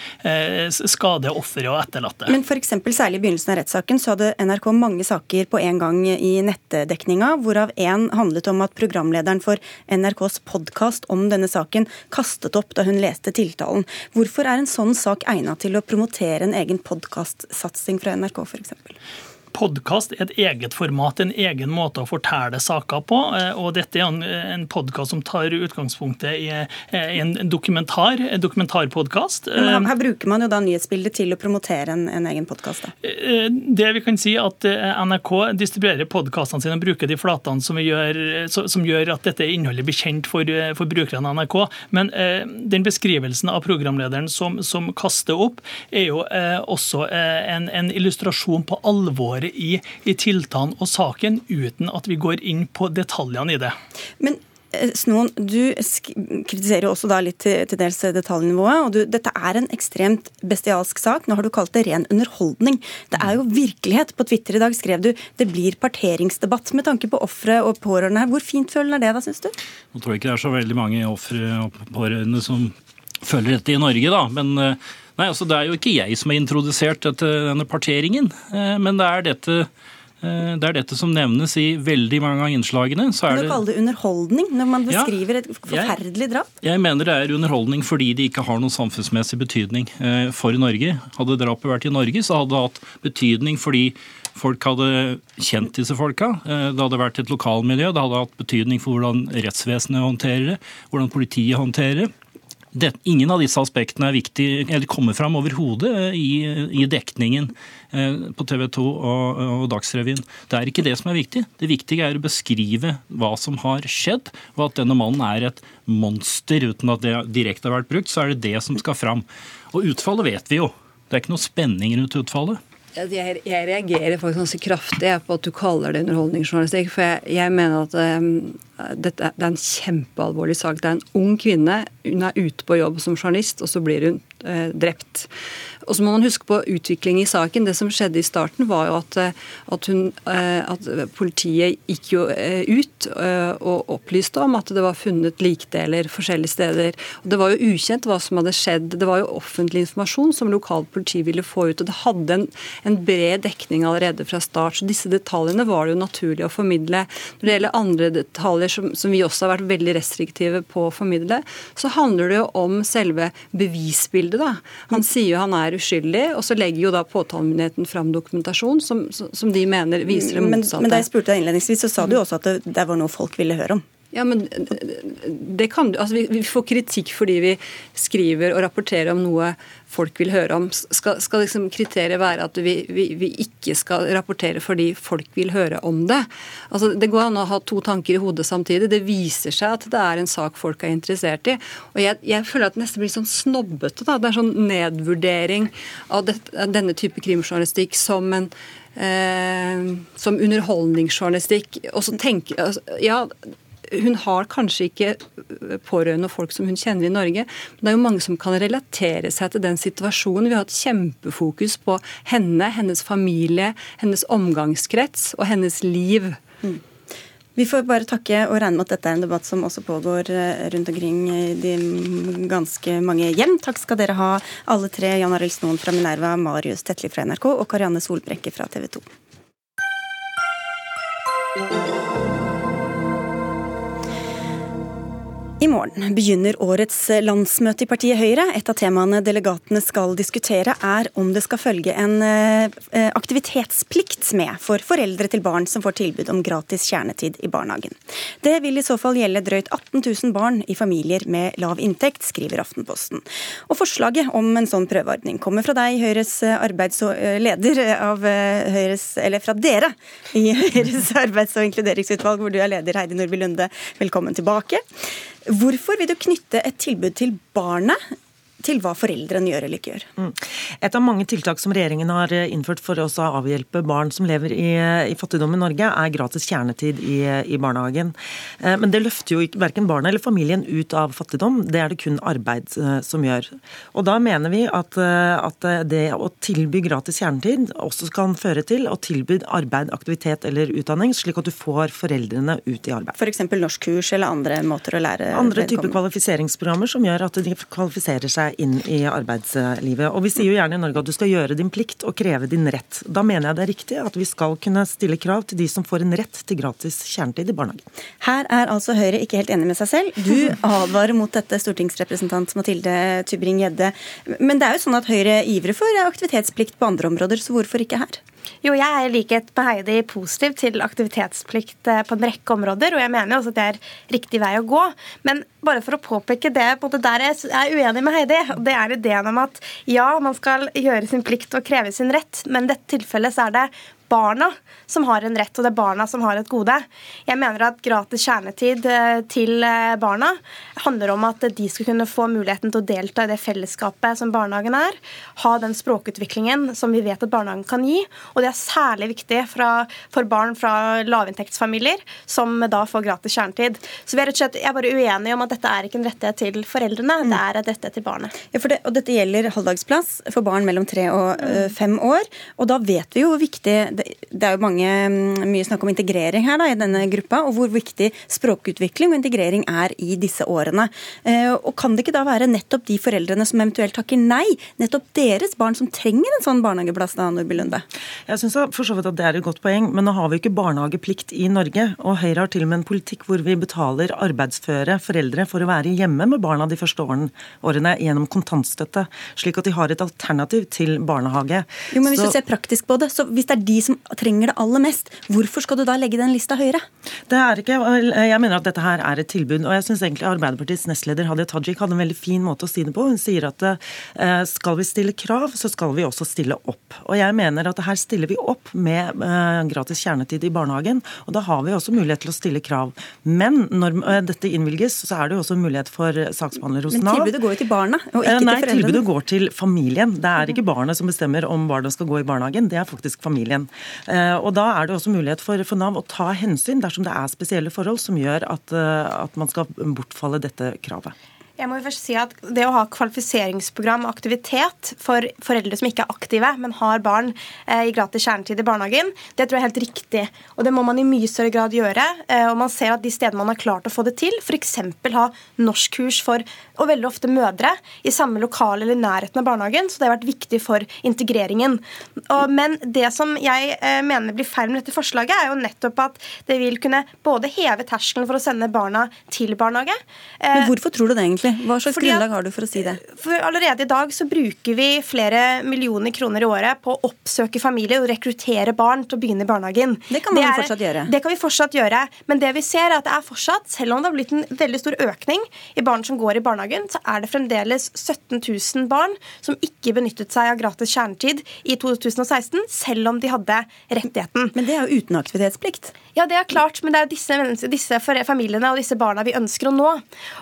skader offeret og etterlatte. Men for eksempel, Særlig i begynnelsen av rettssaken så hadde NRK mange saker på en gang i nettdekninga, hvorav én handlet om at programlederen for NRKs podkast om denne saken kastet opp da hun leste tiltalen. Hvorfor er en sånn sak egnet til å promotere en egen podkastsatsing fra NRK f.eks.? Podkast er et eget format, en egen måte å fortelle saker på. og Dette er en, en podkast som tar utgangspunktet i, i en dokumentar, en dokumentarpodkast. Her bruker man jo da nyhetsbildet til å promotere en, en egen podkast? Det vi kan si at NRK distribuerer podkastene sine og bruker de flatene som, gjør, som gjør at dette innholdet blir kjent for, for brukerne av NRK. Men den beskrivelsen av programlederen som, som kaster opp, er jo også en, en illustrasjon på alvoret i, i tiltalen og saken, uten at vi går inn på detaljene i det. Men Snoen, du kritiserer jo også da litt til, til dels detaljnivået. og du, Dette er en ekstremt bestialsk sak. Nå har du kalt det ren underholdning. Det er jo virkelighet. På Twitter i dag skrev du det blir parteringsdebatt med tanke på ofre og pårørende her. Hvor fintfølende er det da, syns du? Nå tror jeg ikke det er så veldig mange ofre og pårørende som følger dette i Norge, da. men Nei, altså Det er jo ikke jeg som har introdusert dette, denne parteringen, men det er dette, det er dette som nevnes i veldig mange av innslagene. Så er. Du kaller det underholdning når man beskriver ja, et forferdelig drap? Jeg, jeg mener det er underholdning fordi det ikke har noen samfunnsmessig betydning for Norge. Hadde drapet vært i Norge, så hadde det hatt betydning fordi folk hadde kjent disse folka. Det hadde vært et lokalmiljø. Det hadde hatt betydning for hvordan rettsvesenet håndterer det, hvordan politiet håndterer det. Det, ingen av disse aspektene er viktig, eller kommer fram overhodet i, i dekningen på TV 2 og, og, Dagsrevyen. Det er ikke det som er viktig. Det viktige er å beskrive hva som har skjedd, og at denne mannen er et monster uten at det direkte har vært brukt. Så er det det som skal fram. Og utfallet vet vi jo. Det er ikke noe spenning rundt utfallet. Jeg, jeg, reagerer faktisk ganske kraftig på at du kaller det underholdningsjournalistikk. For jeg, jeg mener at um, dette, det er en kjempealvorlig sak. Det er en ung kvinne. Hun er ute på jobb som journalist, og så blir hun eh, drept. Og så må man huske på utvikling i saken. Det som skjedde i starten, var jo at, at, hun, at politiet gikk jo ut og opplyste om at det var funnet likdeler forskjellige steder. Og Det var jo ukjent hva som hadde skjedd. Det var jo offentlig informasjon som lokalt politi ville få ut. og Det hadde en, en bred dekning allerede fra start. Så disse detaljene var det jo naturlig å formidle. Når det gjelder andre detaljer som, som vi også har vært veldig restriktive på å formidle, så handler det jo om selve bevisbildet. da. Han sier jo han er uskyldig, og så legger jo da påtalemyndigheten fram dokumentasjon som, som, de mener viser det motsatte. Men, men da jeg spurte deg innledningsvis, så sa du jo også at det, det var noe folk ville høre om. Ja, men det kan du. Altså, vi, vi, får kritikk fordi vi skriver og rapporterer om noe folk vil høre om. Skal, skal liksom kriteriet være at vi, vi, vi, ikke skal rapportere fordi folk vil høre om det? Altså, det går an å ha to tanker i hodet samtidig. Det viser seg at det er en sak folk er interessert i. Og jeg, jeg føler at det nesten blir sånn snobbete. Da. Det er sånn nedvurdering av, det, av denne type krimjournalistikk som en Eh, som underholdningsjournalistikk. og så tenker, altså, ja, hun har kanskje ikke pårørende og folk som hun kjenner i Norge, men det er jo mange som kan relatere seg til den situasjonen. Vi har hatt kjempefokus på henne, hennes familie, hennes omgangskrets og hennes liv. Mm. Vi får bare takke og regne med at dette er en debatt som også pågår eh, rundt omkring i de ganske mange hjem. Takk skal dere ha, alle tre. Jan Arild Snoen fra Minerva, Marius Tetli fra NRK og Karianne Solbrekke fra TV 2. I morgen begynner årets landsmøte i partiet Høyre. Et av temaene delegatene skal diskutere, er om det skal følge en eh, aktivitetsplikt med for foreldre til barn som får tilbud om gratis kjernetid i barnehagen. Det vil i så fall gjelde drøyt 18 000 barn i familier med lav inntekt, skriver Aftenposten. Og Forslaget om en sånn prøveordning kommer fra deg, Høyres arbeids- og eh, leder av eh, Høyres Eller fra dere i Høyres arbeids- og inkluderingsutvalg, hvor du er leder, Heidi Nordby Lunde. Velkommen tilbake. Hvorfor vil du knytte et tilbud til barnet til hva foreldrene gjør eller ikke gjør. Mm. Et av mange tiltak som regjeringen har eh, innført for å avhjelpe barn som lever i, i, fattigdom i Norge, er gratis kjernetid i, i, barnehagen. Eh, men det løfter jo verken barna eller familien ut av fattigdom, det er det kun arbeid eh, som gjør. Og da mener vi at, at det å tilby gratis kjernetid også kan føre til å tilby arbeid, aktivitet eller utdanning, slik at du får foreldrene ut i arbeid. F.eks. norskkurs eller andre måter å lære Andre typer kvalifiseringsprogrammer som gjør at de kvalifiserer seg inn i arbeidslivet. Og Vi sier jo gjerne i Norge at du skal gjøre din plikt og kreve din rett. Da mener jeg det er riktig at vi skal kunne stille krav til de som får en rett til gratis kjernetid i barnehagen. Her er altså Høyre ikke helt enig med seg selv. Du advarer mot dette, stortingsrepresentant Mathilde Tybring-Gjedde. Men det er jo sånn at Høyre ivrer for aktivitetsplikt på andre områder, så hvorfor ikke her? Jo, jeg er i likhet med Heidi positiv til aktivitetsplikt eh, på en rekke områder, og jeg mener også at det er riktig vei å gå. Men bare for å påpeke det på en måte der jeg er uenig med Heidi, det er ideen om at ja, man skal gjøre sin plikt og kreve sin rett, men i dette tilfellet så er det barna som har en rett, og det er barna som har et gode. Jeg mener at gratis kjernetid eh, til eh, barna handler om at de skal kunne få muligheten til å delta i det fellesskapet som barnehagen er, ha den språkutviklingen som vi vet at barnehagen kan gi, og det er særlig viktig fra, for barn fra lavinntektsfamilier, som da får gratis kjernetid. Så vi er rett og slett jeg er bare uenig om at dette er ikke en rettighet til foreldrene, det er en rettighet til barnet. Ja, det, og Dette gjelder halvdagsplass for barn mellom tre og uh, fem år, og da vet vi jo hvor viktig det er jo mange, mm, mye snakk om integrering her da, i denne gruppa, og hvor viktig språkutvikling og integrering er i disse årene. Eh, og Kan det ikke da være nettopp de foreldrene som eventuelt takker nei, nettopp deres barn som trenger en sånn barnehageplass? da, Nordby Lunde? Jeg syns for så vidt at det er et godt poeng, men nå har vi ikke barnehageplikt i Norge. Og Høyre har til og med en politikk hvor vi betaler arbeidsføre foreldre for å være hjemme med barna de første årene, årene gjennom kontantstøtte, slik at de har et alternativ til barnehage. Jo, men Hvis så, du ser praktisk på det, så hvis det er de som trenger det aller mest, hvorfor skal du da legge den lista høyere? Det er ikke, Jeg mener at dette her er et tilbud. og jeg synes egentlig Arbeiderpartiets nestleder Hadia Tajik hadde en veldig fin måte å si det på. Hun sier at eh, skal vi stille krav, så skal vi også stille opp. Og jeg mener at her stiller vi opp med eh, gratis kjernetid i barnehagen. Og da har vi også mulighet til å stille krav. Men når eh, dette innvilges, så er det jo også mulighet for saksbehandler hos Nav. Men tilbudet går jo til barna, og ikke Nei, til foreldrene? Tilbudet går til familien. Det er ikke barnet som bestemmer om barna skal gå i barnehagen, det er faktisk familien. Eh, og Da er det også mulighet for, for, Nav å ta hensyn dersom det er spesielle forhold som gjør at, eh, at man skal bortfalle dette kravet. Jeg må jo først si at Det å ha kvalifiseringsprogram og aktivitet for foreldre som ikke er aktive, men har barn eh, i gratis kjernetid i barnehagen, det tror jeg er helt riktig. Og Det må man i mye større grad gjøre. Eh, og man ser at De stedene man har klart å få det til, f.eks. ha norskkurs for og veldig ofte mødre i samme lokale eller nærheten av barnehagen, så det har vært viktig for integreringen. Og, men det som jeg eh, mener blir feil med dette forslaget, er jo nettopp at det vil kunne både heve terskelen for å sende barna til barnehage Men hvorfor tror du det egentlig? Egentlig? Hva slags Fordi grunnlag har du for å si det? For allerede i dag så bruker vi flere millioner kroner i året på å oppsøke familier og rekruttere barn til å begynne i barnehagen. Det kan man det er- fortsatt gjøre? Det kan vi fortsatt gjøre. Men det vi ser er at det er fortsatt, selv om det har blitt en veldig stor økning i barn som går i barnehagen, så er det fremdeles 17 000 barn som ikke benyttet seg av gratis kjernetid i 2016, selv om de hadde rettigheten. Men det er jo uten aktivitetsplikt. Ja, det er klart, men det er disse, disse familiene og disse barna vi ønsker å nå.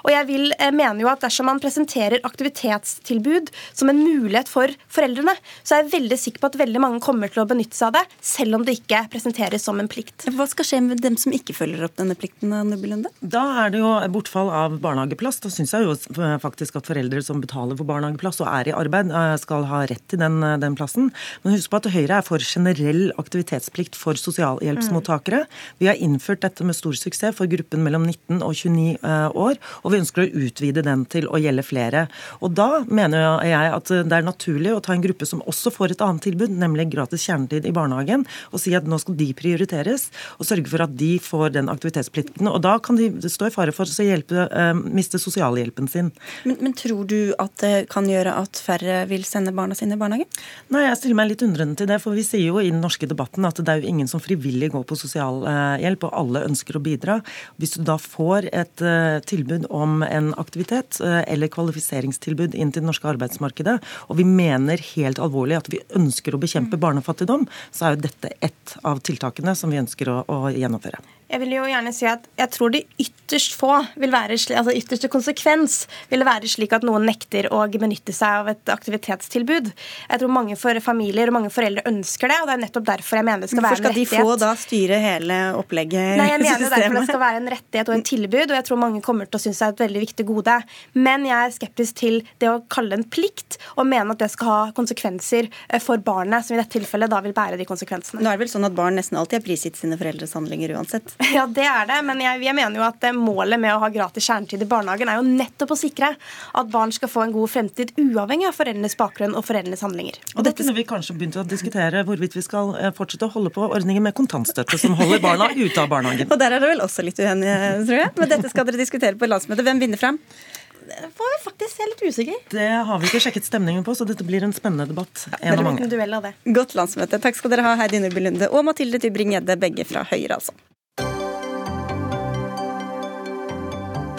Og jeg vil, eh, mener jo at dersom man presenterer aktivitetstilbud som en mulighet for foreldrene, så er jeg veldig sikker på at veldig mange kommer til å benytte seg av det, selv om det ikke presenteres som en plikt. Hva skal skje med dem som ikke følger opp denne plikten? Nubelunde? Da er det jo bortfall av barnehageplass. Da syns jeg jo faktisk at foreldre som betaler for barnehageplass og er i arbeid, eh, skal ha rett til den, eh, den plassen. Men husk på at Høyre er for generell aktivitetsplikt for sosialhjelpsmottakere. Vi har innført dette med stor suksess for gruppen mellom 19 og 29 eh, år, og vi ønsker å utvide den til å gjelde flere. Og da mener jeg at det er naturlig å ta en gruppe som også får et annet tilbud, nemlig gratis kjernetid i barnehagen, og si at nå skal de prioriteres, og sørge for at de får den aktivitetsplikten. Og da kan de stå i fare for å hjelpe, eh, miste sosialhjelpen sin. Men, men tror du at det kan gjøre at færre vil sende barna sine i barnehagen? Nei, Jeg stiller meg litt undrende til det, for vi sier jo i den norske debatten at det er jo ingen som frivillig går på sosialhjelp, og alle ønsker å bidra. Hvis du da får et eh, tilbud om en aktivitet eh, eller kvalifiseringstilbud inn til det norske arbeidsmarkedet, og vi mener helt alvorlig at vi ønsker å bekjempe barnefattigdom, så er jo dette ett av tiltakene som vi ønsker å, å gjennomføre. Jeg vil jo gjerne si at jeg tror de ytterst få vil være altså ytterste konsekvens vil være slik at noen nekter å benytte seg av et aktivitetstilbud. Jeg tror mange for familier og mange foreldre ønsker det, og det er nettopp derfor jeg mener det skal Hvorfor være skal en de få da styre hele opplegget? Nei, jeg mener systemet. derfor det skal være en rettighet og et tilbud, og jeg tror mange kommer til å synes det er et veldig viktig gode. Men jeg er skeptisk til det å kalle det en plikt, og mene at det skal ha konsekvenser eh, for barnet, som i dette tilfellet da vil bære de konsekvensene. Nå er det vel sånn at barn nesten alltid er prisgitt sine foreldres handlinger uansett. Ja, det er det, men jeg, jeg mener jo at eh, målet med å ha gratis kjernetid i barnehagen er jo nettopp å sikre at barn skal få en god fremtid uavhengig av foreldrenes bakgrunn og foreldrenes handlinger. Og dette kunne vi kanskje begynt å diskutere hvorvidt vi skal eh, fortsette å holde på ordningen med kontantstøtte som holder barna ute av barnehagen. Og der er dere vel også litt uenige, tror jeg. Men dette skal dere diskutere på landsmøtet. Hvem vinner fram? Det får jeg faktisk se litt usikker. Det har vi ikke sjekket stemningen på, så dette blir en spennende debatt. en av mange. en. Godt landsmøte. Takk skal dere ha, Heidi Nordby Lunde og Mathilde Tybring-Gjedde, begge fra Høyre, altså.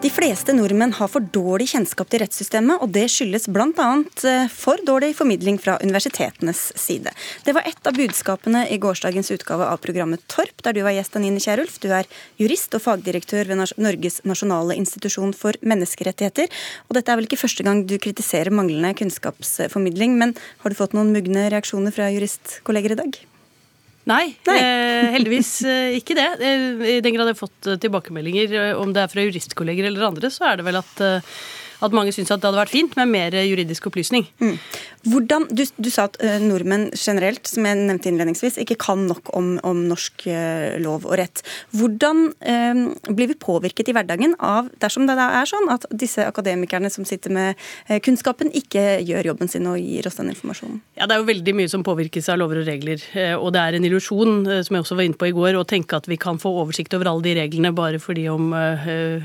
De fleste nordmenn har for dårlig kjennskap til rettssystemet, og det skyldes bl.a. for dårlig formidling fra universitetenes side. Det var ett av budskapene i gårsdagens utgave av programmet Torp, der du var gjest, Anine Kierulf. Du er jurist og fagdirektør ved Norges nasjonale institusjon for menneskerettigheter. Og dette er vel ikke første gang du kritiserer manglende kunnskapsformidling, men har du fått noen mugne reaksjoner fra juristkolleger i dag? Nei, Eh, heldigvis eh, ikke det. Eh, I den grad jeg har fått eh, tilbakemeldinger, eh, om det er fra juristkolleger eller andre, så er det vel at, eh, at mange syns at det hadde vært fint med mer juridisk opplysning. Hvordan, du, du sa at eh, nordmenn generelt, som jeg nevnte innledningsvis, ikke kan nok om, om norsk eh, lov og rett. Hvordan eh, blir vi påvirket i hverdagen av, dersom det er sånn, at disse akademikerne som sitter med eh, kunnskapen, ikke gjør jobben sin og gir oss den informasjonen? Ja, Det er jo veldig mye som påvirkes av lover og regler. Og det er en illusjon, som jeg også var inne på i går, å tenke at vi kan få oversikt over alle de reglene bare fordi om eh,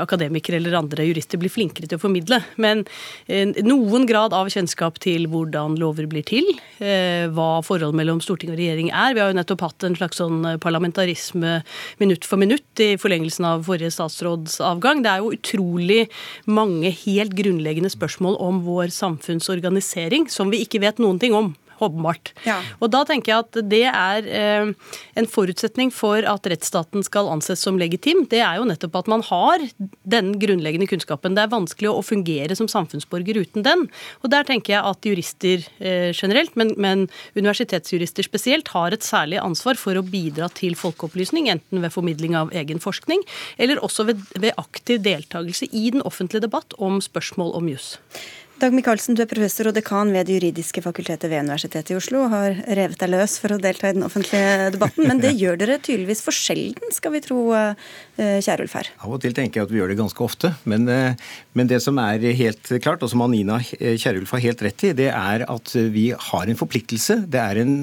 akademikere eller andre jurister blir flinkere til å formidle. Men eh, noen grad av kjennskap til hvordan lover blir til, eh, hva forholdet mellom storting og regjering er. Vi har jo nettopp hatt en slags sånn parlamentarisme minutt for minutt i forlengelsen av forrige statsråds avgang. Det er jo utrolig mange helt grunnleggende spørsmål om vår samfunnsorganisering som vi ikke vet noen ting om. Åpenbart. Og da tenker jeg at det er eh, en forutsetning for at rettsstaten skal anses som legitim. Det er jo nettopp at man har den grunnleggende kunnskapen. Det er vanskelig å fungere som samfunnsborger uten den. Og der tenker jeg at jurister eh, generelt, men, men universitetsjurister spesielt, har et særlig ansvar for å bidra til folkeopplysning, enten ved formidling av egen forskning, eller også ved, ved aktiv deltakelse i den offentlige debatt om spørsmål om juss. Dag Michaelsen, du er professor og dekan ved Det juridiske fakultetet ved Universitetet i Oslo og har revet deg løs for å delta i den offentlige debatten, men det gjør dere tydeligvis for sjelden, skal vi tro, eh, Ulf her? Av og til tenker jeg at vi gjør det ganske ofte, men, eh, men det som er helt klart, og som Anina Kierulf har helt rett i, det er at vi har en forpliktelse. Det er en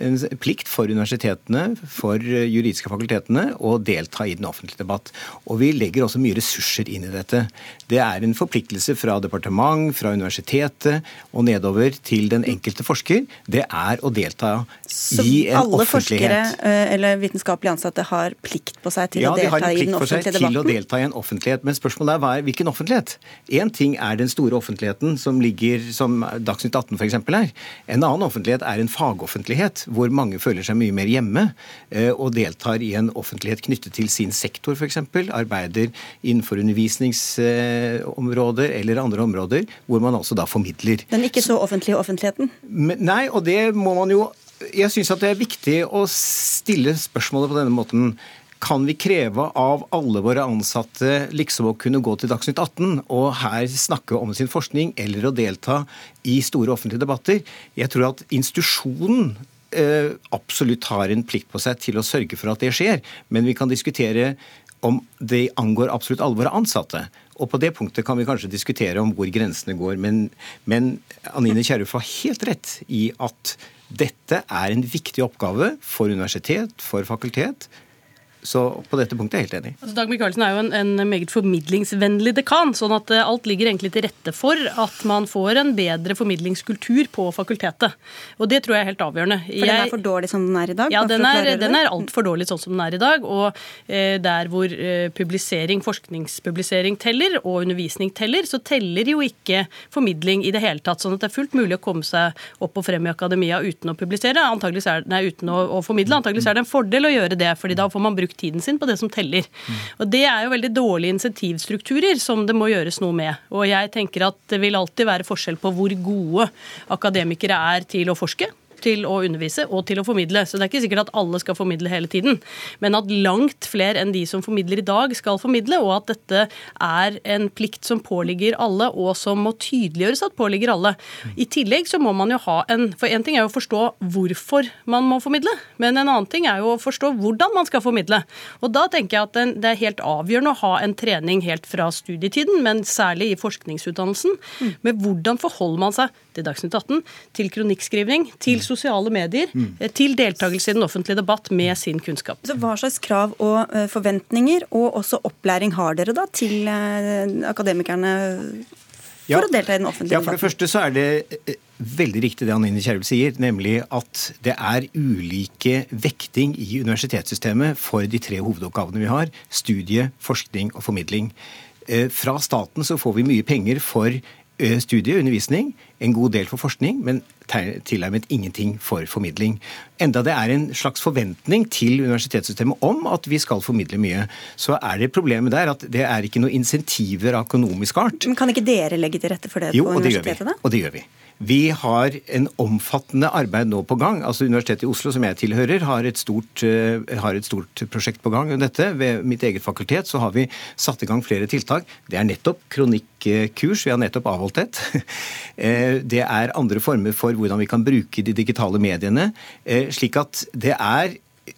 en plikt for universitetene, for juridiske fakultetene, å delta i den offentlige debatt. Og vi legger også mye ressurser inn i dette. Det er en forpliktelse fra departement, fra universitetet og nedover til den enkelte forsker. Det er å delta Så i en offentlighet. Så alle forskere eh, eller vitenskapelig ansatte har plikt på seg til ja, å de debatten? Ja, de har plikt på seg til å delta i en offentlighet. Men spørsmålet er, hvilken offentlighet? Én ting er den store offentligheten som ligger som Dagsnytt 18 f.eks. er. En annen offentlighet er en fagoffentlighet, hvor mange føler seg mye mer hjemme eh, og deltar i en offentlighet knyttet til sin sektor f.eks. Arbeider innenfor undervisningsområder eller andre områder, hvor man altså da formidler. Den ikke så offentlige offentligheten? Men, nei, og det må man jo Jeg syns at det er viktig å stille spørsmålet på denne måten. Kan vi kreve av alle våre ansatte liksom å kunne gå til Dagsnytt 18 og her snakke om sin forskning eller å delta i store offentlige debatter? Jeg tror at institusjonen eh, absolutt har en plikt på seg til å sørge for at det skjer, men vi kan diskutere om det angår absolutt alle våre ansatte. Og på det punktet kan vi kanskje diskutere om hvor grensene går. Men, men Anine Kierulf har helt rett i at dette er en viktig oppgave for universitet, for fakultet. Så på dette punktet er jeg helt enig. Altså, Dag Michaelsen er jo en, en meget formidlingsvennlig dekan, sånn at eh, alt ligger egentlig til rette for at man får en bedre formidlingskultur på fakultetet. Og det tror jeg er helt avgjørende. For den er for dårlig som den er i dag? Ja, den er, den er altfor dårlig sånn som den er i dag. Og eh, der hvor eh, publisering, forskningspublisering teller, og undervisning teller, så teller jo ikke formidling i det hele tatt. Sånn at det er fullt mulig å komme seg opp og frem i akademia uten å publisere, antageligvis er, nei, uten å, å formidle. Antageligvis er det en fordel å gjøre det, fordi da får man brukt tiden sin på det som teller. Og Det er jo veldig dårlige insentivstrukturer som det må gjøres noe med. Og jeg tenker at det vil alltid være forskjell på hvor gode akademikere er til å forske til å undervise og til å formidle. Så det er ikke sikkert at alle skal formidle hele tiden. Men at langt flere enn de som formidler i dag, skal formidle, og at dette er en plikt som påligger alle, og som må tydeliggjøres at påligger alle. I tillegg så må man jo ha en For én ting er jo å forstå hvorfor man må formidle, men en annen ting er jo å forstå hvordan man skal formidle. Og da tenker jeg at det er helt avgjørende å ha en trening helt fra studietiden, men særlig i forskningsutdannelsen, med hvordan forholder man seg til Dagsnytt 18, til kronikkskrivning, til sosiale medier, mm. til deltakelse i den offentlige debatt med sin kunnskap. Så Hva slags krav og eh, forventninger og også opplæring har dere da til eh, akademikerne for Ja. å delta i den offentlige Ja, For det første så er det eh, veldig riktig det Anine Kjerulf sier, nemlig at det er ulike vekting i universitetssystemet for de tre hovedoppgavene vi har. Studie, forskning og formidling. Eh, Fra staten så får vi mye penger for eh, studie og undervisning, en god del for forskning, men tilnærmet ingenting for formidling. Enda det er en slags forventning til universitetssystemet om at vi skal formidle mye, så er det problemet der at det er ikke noen insentiver av økonomisk art. Men Kan ikke dere legge til rette for det Jo, på universitetet? da? Og det gjør vi. Vi har en omfattende arbeid nå på gang. altså Universitetet i Oslo, som jeg tilhører, har et stort, eh, har et stort prosjekt på gang. om dette. Ved mitt eget fakultet så har vi satt i gang flere tiltak. Det er nettopp kronikkurs. Vi har nettopp avholdt et. Eh, Det er andre former for hvordan vi kan bruke de digitale mediene. eh, Slik at det er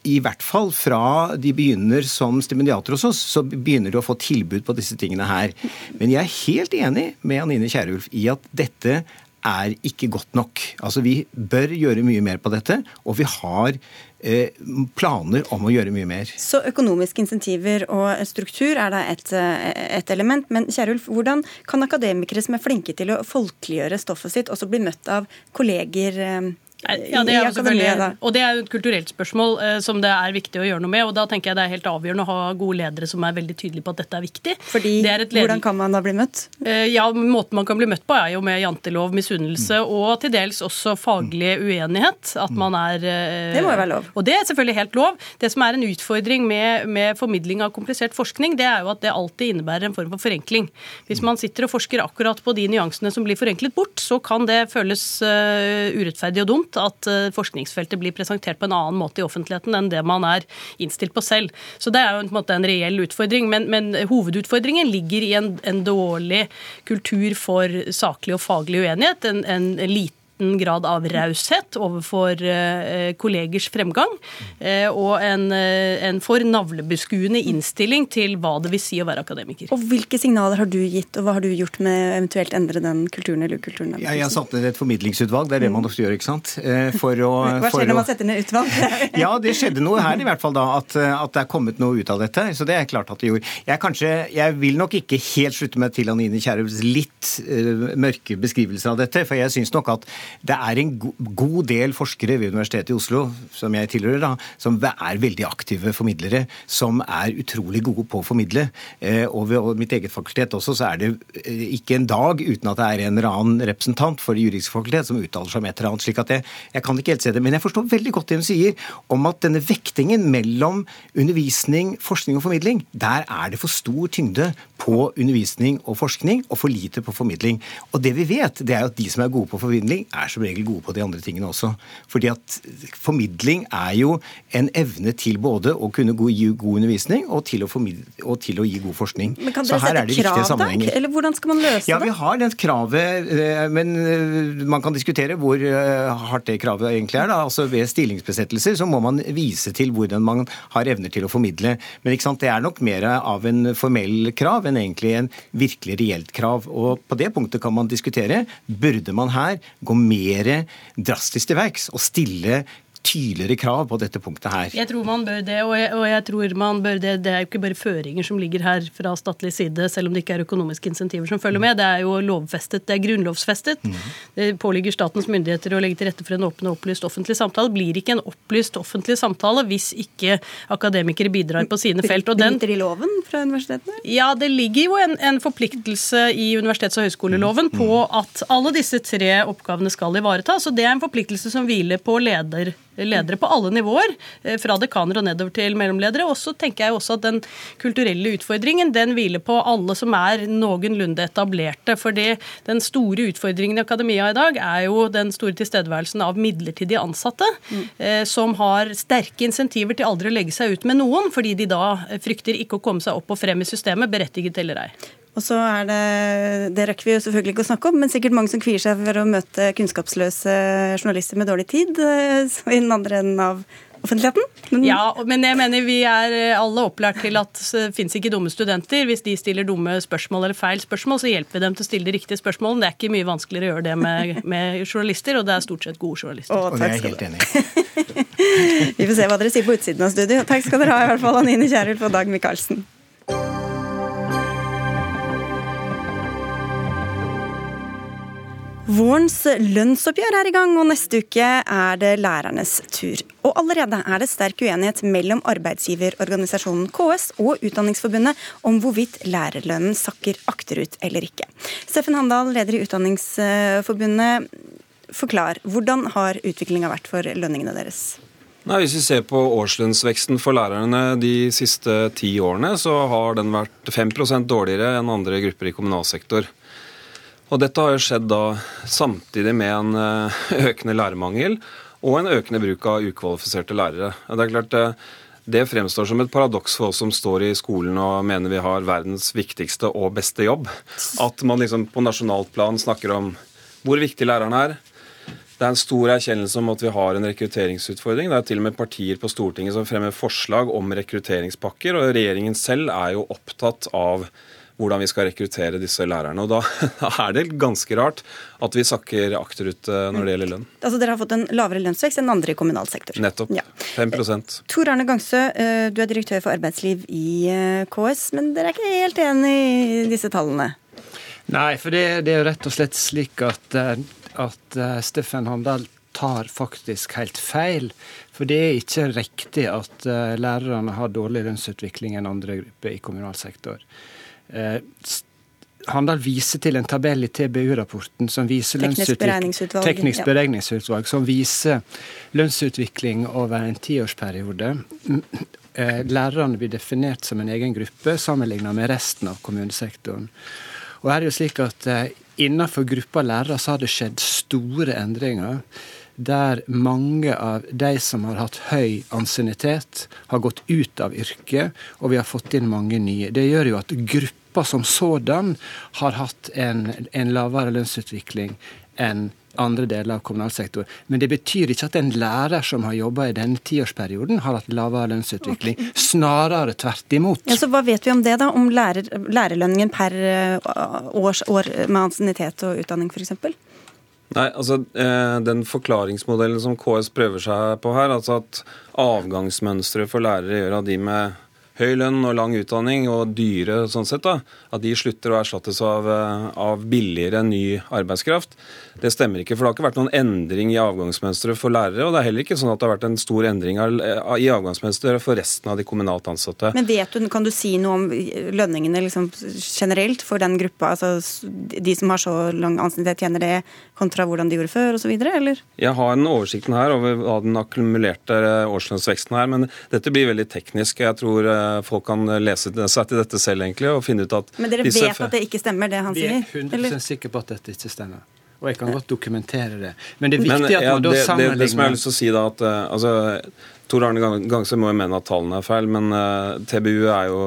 i hvert fall fra de begynner som stipendiater hos oss, så begynner du å få tilbud på disse tingene her. Men jeg er helt enig med Anine Kierulf i at dette er ikke godt nok. Altså Vi bør gjøre mye mer på dette, og vi har eh, planer om å gjøre mye mer. Så økonomiske insentiver og struktur er da et, eh, et element. Men Kjerulf, hvordan kan akademikere som er flinke til å folkeliggjøre stoffet sitt, også bli møtt av kolleger eh, Ja, det er jo selvfølgelig, og det er jo et kulturelt spørsmål eh, som det er viktig å gjøre noe med. og Da tenker jeg det er helt avgjørende å ha gode ledere som er veldig tydelige på at dette er viktig. Fordi, er Hvordan kan man da bli møtt? Eh, Ja, Måten man kan bli møtt på, er jo med jantelov, misunnelse Mm. og til dels også faglig uenighet. At man er eh, Det må jo være lov. Og det er selvfølgelig helt lov. Det som er en utfordring med, med formidling av komplisert forskning, det er jo at det alltid innebærer en form for forenkling. Hvis man sitter og forsker akkurat på de nyansene som blir forenklet bort, så kan det føles eh, urettferdig og dumt. Sunt at eh, forskningsfeltet blir presentert på en annen måte i offentligheten enn det man er innstilt på selv. Så det er jo en, måte, en reell utfordring. Men, men hovedutfordringen ligger i en, en, dårlig kultur for saklig og faglig uenighet. en, en liten liten grad av raushet overfor eh, kollegers fremgang, eh, og en, eh, en for navlebeskuende innstilling til hva det vil si å være akademiker. Og Hvilke signaler har du gitt, og hva har du gjort med eventuelt endre den kulturen eller ukulturen? Ja, jeg har satt ned et formidlingsutvalg, det er det man ofte gjør, ikke sant? For å, hva skjer når man setter ned utvalg? ja, det skjedde noe her i hvert fall da, at, at, det er kommet noe ut av dette. Så det er klart at det gjorde. Jeg, kanskje, jeg vil nok ikke helt slutte meg til Anine Kierulfs litt uh, mørke beskrivelse av dette, for jeg syns nok at det er en god del forskere ved Universitetet i Oslo, som jeg tilhører, da, som er veldig aktive formidlere, som er utrolig gode på å formidle. Eh, og ved mitt eget fakultet også, så er det eh, ikke en dag uten at det er en eller annen representant for det juridiske fakultet som uttaler seg om et eller annet. slik at jeg, jeg kan ikke helt se det. Men jeg forstår veldig godt det hun sier om at denne vektingen mellom undervisning, forskning og formidling, der er det for stor tyngde på undervisning og forskning og for lite på formidling. Og det vi vet, det er at de som er gode på formidling, er som regel gode på de andre tingene også. Fordi at formidling er jo en evne til både å kunne gi god undervisning og til å, og til å gi god forskning. Men kan dere sette krav, da? Eller hvordan skal man løse det? Ja, vi har det kravet, eh, men eh, man kan diskutere hvor eh, hardt det kravet egentlig er. da. Altså Ved stillingsbesettelser så må man vise til hvordan man har evner til å formidle. Men ikke sant, det er nok mer av en formell krav enn egentlig en virkelig reelt krav. Og på det punktet kan man diskutere. Burde man her gå mer drastisk til verks og stille tydeligere krav på dette punktet her. Jeg tror man bør det, og jeg, og jeg, tror man bør det. Det er jo ikke bare føringer som ligger her fra statlig side, selv om det ikke er økonomiske insentiver som følger med. Det er jo lovfestet, det er grunnlovsfestet. Mm. Det påligger statens myndigheter å legge til rette for en åpen og opplyst offentlig samtale. Blir ikke en opplyst offentlig samtale hvis ikke akademikere bidrar på sine felt. Og den, i loven fra universitetene? Ja, det ligger jo en, en forpliktelse i universitets- og høyskoleloven på mm. at alle disse tre oppgavene skal ivaretas. Og det er en forpliktelse som hviler på leder ledere på alle nivåer, eh, fra dekaner og nedover til mellomledere. Og så tenker jeg også at den kulturelle utfordringen den hviler på alle som er noenlunde etablerte. fordi den store utfordringen i akademia i dag er jo den store tilstedeværelsen av midlertidige ansatte, mm. eh, som har sterke insentiver til aldri å legge seg ut med noen, fordi de da frykter ikke å komme seg opp og frem i systemet, berettiget eller ei. Og så er det Det rekker vi jo selvfølgelig ikke å snakke om, men sikkert mange som kvier seg for å møte kunnskapsløse journalister med dårlig tid, eh, i den andre enden av offentligheten. Men... Ja, men jeg mener vi er alle opplært til at det fins ikke dumme studenter. Hvis de stiller dumme spørsmål eller feil spørsmål, så hjelper vi dem til å stille de riktige spørsmålene. Det er ikke mye vanskeligere å gjøre det med, med journalister, og det er stort sett gode journalister. Å, takk skal du ha. vi får se hva dere sier på utsiden av studio. Takk skal dere ha, i hvert fall Anine Kierulf og Dag Michaelsen. Vårens lønnsoppgjør er i gang, og neste uke er det lærernes tur. Og allerede er det sterk uenighet mellom arbeidsgiverorganisasjonen KS og Utdanningsforbundet om hvorvidt lærerlønnen sakker akterut eller ikke. Steffen Handal, leder i Utdanningsforbundet. Forklar, hvordan har utviklinga vært for lønningene deres? Nei, hvis vi ser på årslønnsveksten for lærerne de siste ti årene, så har den vært 5% dårligere enn andre grupper i kommunal sektor. Og dette har jo skjedd da samtidig med en eh, økende lærermangel og en økende bruk av ukvalifiserte lærere. Det er klart eh, det fremstår som et paradoks for oss som står i skolen og mener vi har verdens viktigste og beste jobb. At man liksom på nasjonalt plan snakker om hvor viktig læreren er. Det er en stor erkjennelse om at vi har en rekrutteringsutfordring. Det er til og med partier på Stortinget som fremmer forslag om rekrutteringspakker, og regjeringen selv er jo opptatt av hvordan vi skal rekruttere disse lærerne. Og da, da, er det ganske rart at vi sakker akterut eh, når det gjelder lønn. Altså Dere har fått en lavere lønnsvekst enn andre i kommunal sektor? Nettopp. Ja. 5 Tor Arne Gangsø, eh, du er direktør for arbeidsliv i eh, KS, men dere er ikke helt enig i disse tallene? Nei, for det, det er jo rett og slett slik at, at Steffen Handal tar faktisk helt feil. For det er ikke riktig at lærerne har dårlig lønnsutvikling enn andre grupper i kommunal sektor. Eh, Handal viser til en tabell i TBU-rapporten som viser Teknisk beregningsutvalg, Teknisk beregningsutvalg, som viser lønnsutvikling over en tiårsperiode. Eh, lærerne blir definert som en egen gruppe sammenlignet med resten av kommunesektoren. Og her er det jo slik at eh, Innenfor gruppa lærere så har det skjedd store endringer. der mange av de som har hatt høy ansiennitet, har gått ut av yrket, og vi har fått inn mange nye. Det gjør jo at gruppa som sådan har hatt en, en lavere lønnsutvikling enn andre deler av kommunal sektor. Men det betyr ikke at en lærer som har jobba i denne tiårsperioden, har hatt lavere lønnsutvikling. Okay. Snarere tvert imot. Ja, så Hva vet vi om det, da? Om lærer, lærerlønningen per eh, års, år med ansiennitet og utdanning, f.eks.? Nei, altså eh, Den forklaringsmodellen som KS prøver seg på her, altså at avgangsmønsteret for lærere gjør at de med høy lønn og lang utdanning og dyre sånn sett, da, at de slutter å erstattes av, eh, av billigere ny arbeidskraft. Det stemmer ikke, for det har ikke vært noen endring i avgangsmønsteret for lærere. Og det er heller ikke sånn at det har vært en stor endring i avgangsmønsteret for resten av de kommunalt ansatte. Men vet du, Kan du si noe om lønningene liksom generelt for den gruppa? Altså de som har så lang ansiennitet, tjener det kontra hvordan de gjorde før osv., eller? Jeg har en oversikten her over den akkumulerte årslønnsveksten her, men dette blir veldig teknisk. Jeg tror eh, folk kan lese seg til dette selv egentlig og finne ut at Men dere vet at det ikke stemmer, det han sier? Vi er 100 sikre på at dette ikke stemmer. Og jeg kan godt dokumentere det. Men det er viktig Men, at man da sammenligner det, det, som jeg har lyst til å si da, at uh, altså, Tor Arne Gangse må jo mene at tallene er feil, men uh, eh, TBU er jo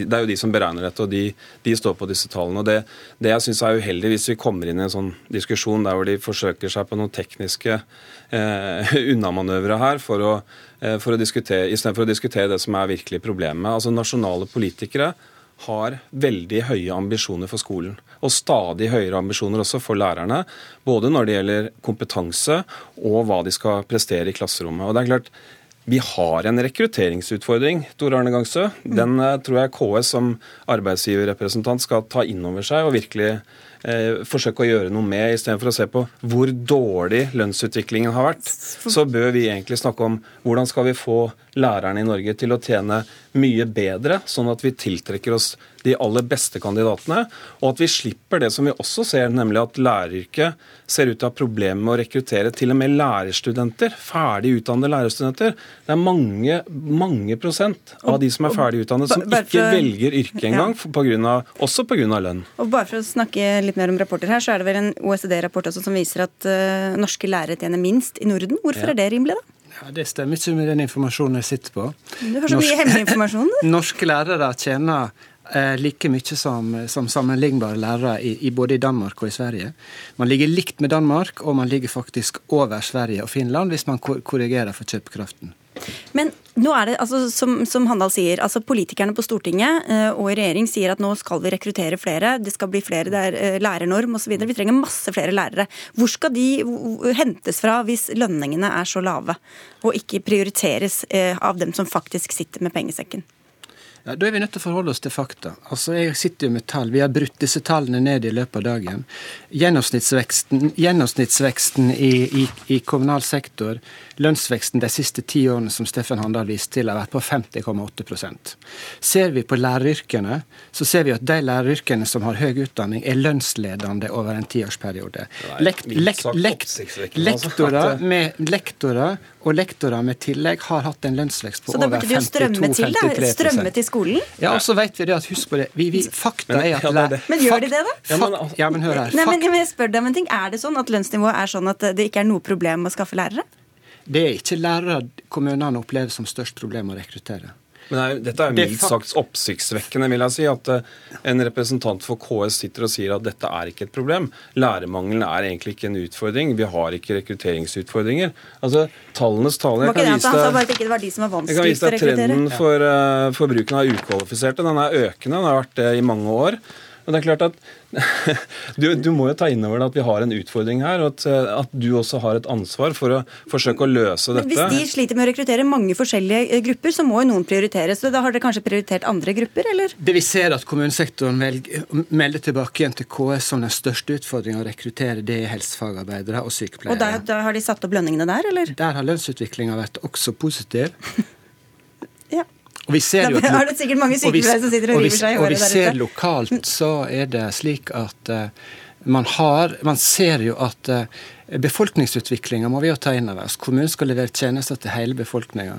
Det er jo de som beregner dette, og de, de står på disse tallene. og Det, det jeg syns er uheldig hvis vi kommer inn i en sånn diskusjon der hvor de forsøker seg på noen tekniske uh, unnamanøvre her for å, uh, for å diskutere, istedenfor å diskutere det som er virkelig problemet. Altså Nasjonale politikere har veldig høye ambisjoner for skolen. Og stadig høyere ambisjoner også for lærerne. Både når det gjelder kompetanse og hva de skal prestere i klasserommet. Og det er klart, vi har en rekrutteringsutfordring, Tor Arne Gangsø. Den eh, tror jeg KS som arbeidsgiverrepresentant skal ta inn over seg og virkelig eh, forsøke å gjøre noe med, istedenfor å se på hvor dårlig lønnsutviklingen har vært. Så bør vi egentlig snakke om hvordan skal vi få lærerne i Norge til å tjene mye bedre, sånn at vi tiltrekker oss de aller beste kandidatene, og at vi slipper det som vi også ser, nemlig at læreryrket ser ut til å ha problemer med å rekruttere til og med lærerstudenter, ferdig utdannede lærerstudenter. Det er mange, mange prosent av de som er ferdig utdannet, som ikke velger yrket engang, også pga. lønn. Og bare for å snakke litt mer om rapporter her, så er det vel en OECD-rapport også som viser at uh, norske lærere tjener minst i Norden. Hvorfor ja. er det rimelig, da? Ja, Det stemmer ikke med den informasjonen jeg sitter på. Du har så mye hemmelig informasjon, du. Norske lærere tjener like mye som, som sammenlignbare lærere i, i, både i Danmark og i Sverige. Man ligger likt med Danmark, og man ligger faktisk over Sverige og Finland hvis man korrigerer for kjøpekraften. Men nå er det, altså, som, som Handal sier, altså politikerne på Stortinget uh, og i regjering sier at nå skal vi rekruttere flere, det skal bli flere, der, er uh, lærernorm osv. Vi trenger masse flere lærere. Hvor skal de hentes fra hvis lønningene er så lave, og ikke prioriteres uh, av dem som faktisk sitter med pengesekken? Ja, Da er vi nødt til å forholde oss til fakta. Altså, Jeg sitter jo med tall. Vi har brutt disse tallene ned i løpet av dagen. Gjennomsnittsveksten, gjennomsnittsveksten i, i, i, kommunal sektor, lønnsveksten de siste ti årene som Steffen Handal viste til, har vært på 50,8% Ser vi på læreryrkene, så ser vi at de læreryrkene som har høy utdanning, er lønnsledende over en tiårsperiode. Lekt, lekt, lekt, lektorer, med, lektorer og lektorer med tillegg har hatt en lønnsvekst på over 52-53 Så da burde de jo Strømme til skolen? Ja, og så vet vi det at, husk på det, vi, vi, fakta er at Men, men gjør de det, da? Ja, men, ja, men hør her. Nei, men, jeg spør deg om en ting. Er det sånn at lønnsnivået er sånn at det ikke er noe problem å skaffe lærere? Det er ikke lærere kommunene opplever som størst problem å rekruttere. Men nei, Dette er mildt sagt oppsiktsvekkende, vil jeg si. At uh, en representant for KS sitter og sier at dette er ikke et problem. Lærermangelen er egentlig ikke en utfordring. Vi har ikke rekrutteringsutfordringer. Altså, Tallenes tale jeg kan, vise deg, jeg kan vise deg trenden for, uh, for bruken av ukvalifiserte. Den er økende. Den har vært det i mange år. Men det er klart at du, du, må jo ta inn over deg at vi har en utfordring her, og at, at, du også har et ansvar for å forsøke å løse dette. Men Hvis de sliter med å rekruttere mange forskjellige eh, grupper, så må jo noen prioriteres. Da har dere kanskje prioritert andre grupper, eller? Det vi ser at kommunesektoren velger, melder tilbake igjen til KS som den største utfordringen å rekruttere, det er helsefagarbeidere og sykepleiere. Og da, har de satt opp lønningene der, eller? Der har lønnsutviklinga vært også positiv. Og vi ser jo at, har det sikkert mange sykepleiere som sitter og river seg i håret der ute. Og vi ser lokalt så er det slik at uh, man har Man ser jo at uh, Befolkningsutviklinga må vi jo ta inn over oss. Kommunen skal levere tjenester til hele befolkninga.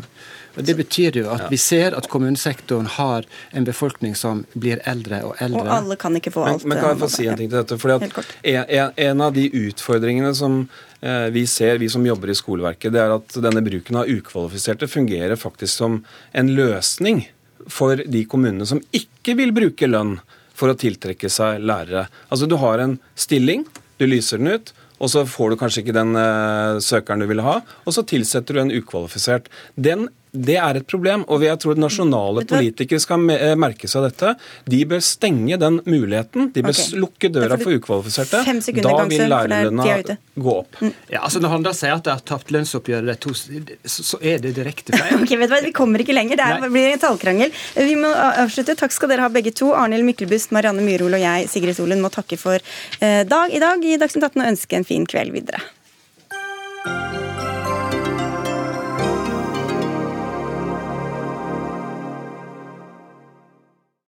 Det betyr jo at vi ser at kommunesektoren har en befolkning som blir eldre og eldre. Og alle kan ikke få alt. Men, men kan jeg få si en ting til dette? Fordi at en, en, av de utfordringene som eh, vi ser, vi som jobber i skoleverket, det er at denne bruken av ukvalifiserte fungerer faktisk som en løsning for de kommunene som ikke vil bruke lønn for å tiltrekke seg lærere. Altså Du har en stilling, du lyser den ut, og så får du kanskje ikke den uh, søkeren du vil ha, og så tilsetter du en ukvalifisert. Den det er et problem, og jeg tror nasjonale politikere skal eh, merke seg dette. De bør stenge den muligheten. De bør okay. lukke døra for ukvalifiserte. Da vil lærerlønna gå opp. Mm. Ja, altså Når Handel sier at det er tapt lønnsoppgjør to, så er det direkte feil. okay, vet du hva, Vi kommer ikke lenger. Det er, blir en tallkrangel. Vi må avslutte. Takk skal dere ha begge to. Arnhild Myklebust, Marianne Myrhol og jeg, Sigrid Solund, må takke for eh, dag i dag i Dagsnytt 18 og ønske en fin kveld videre.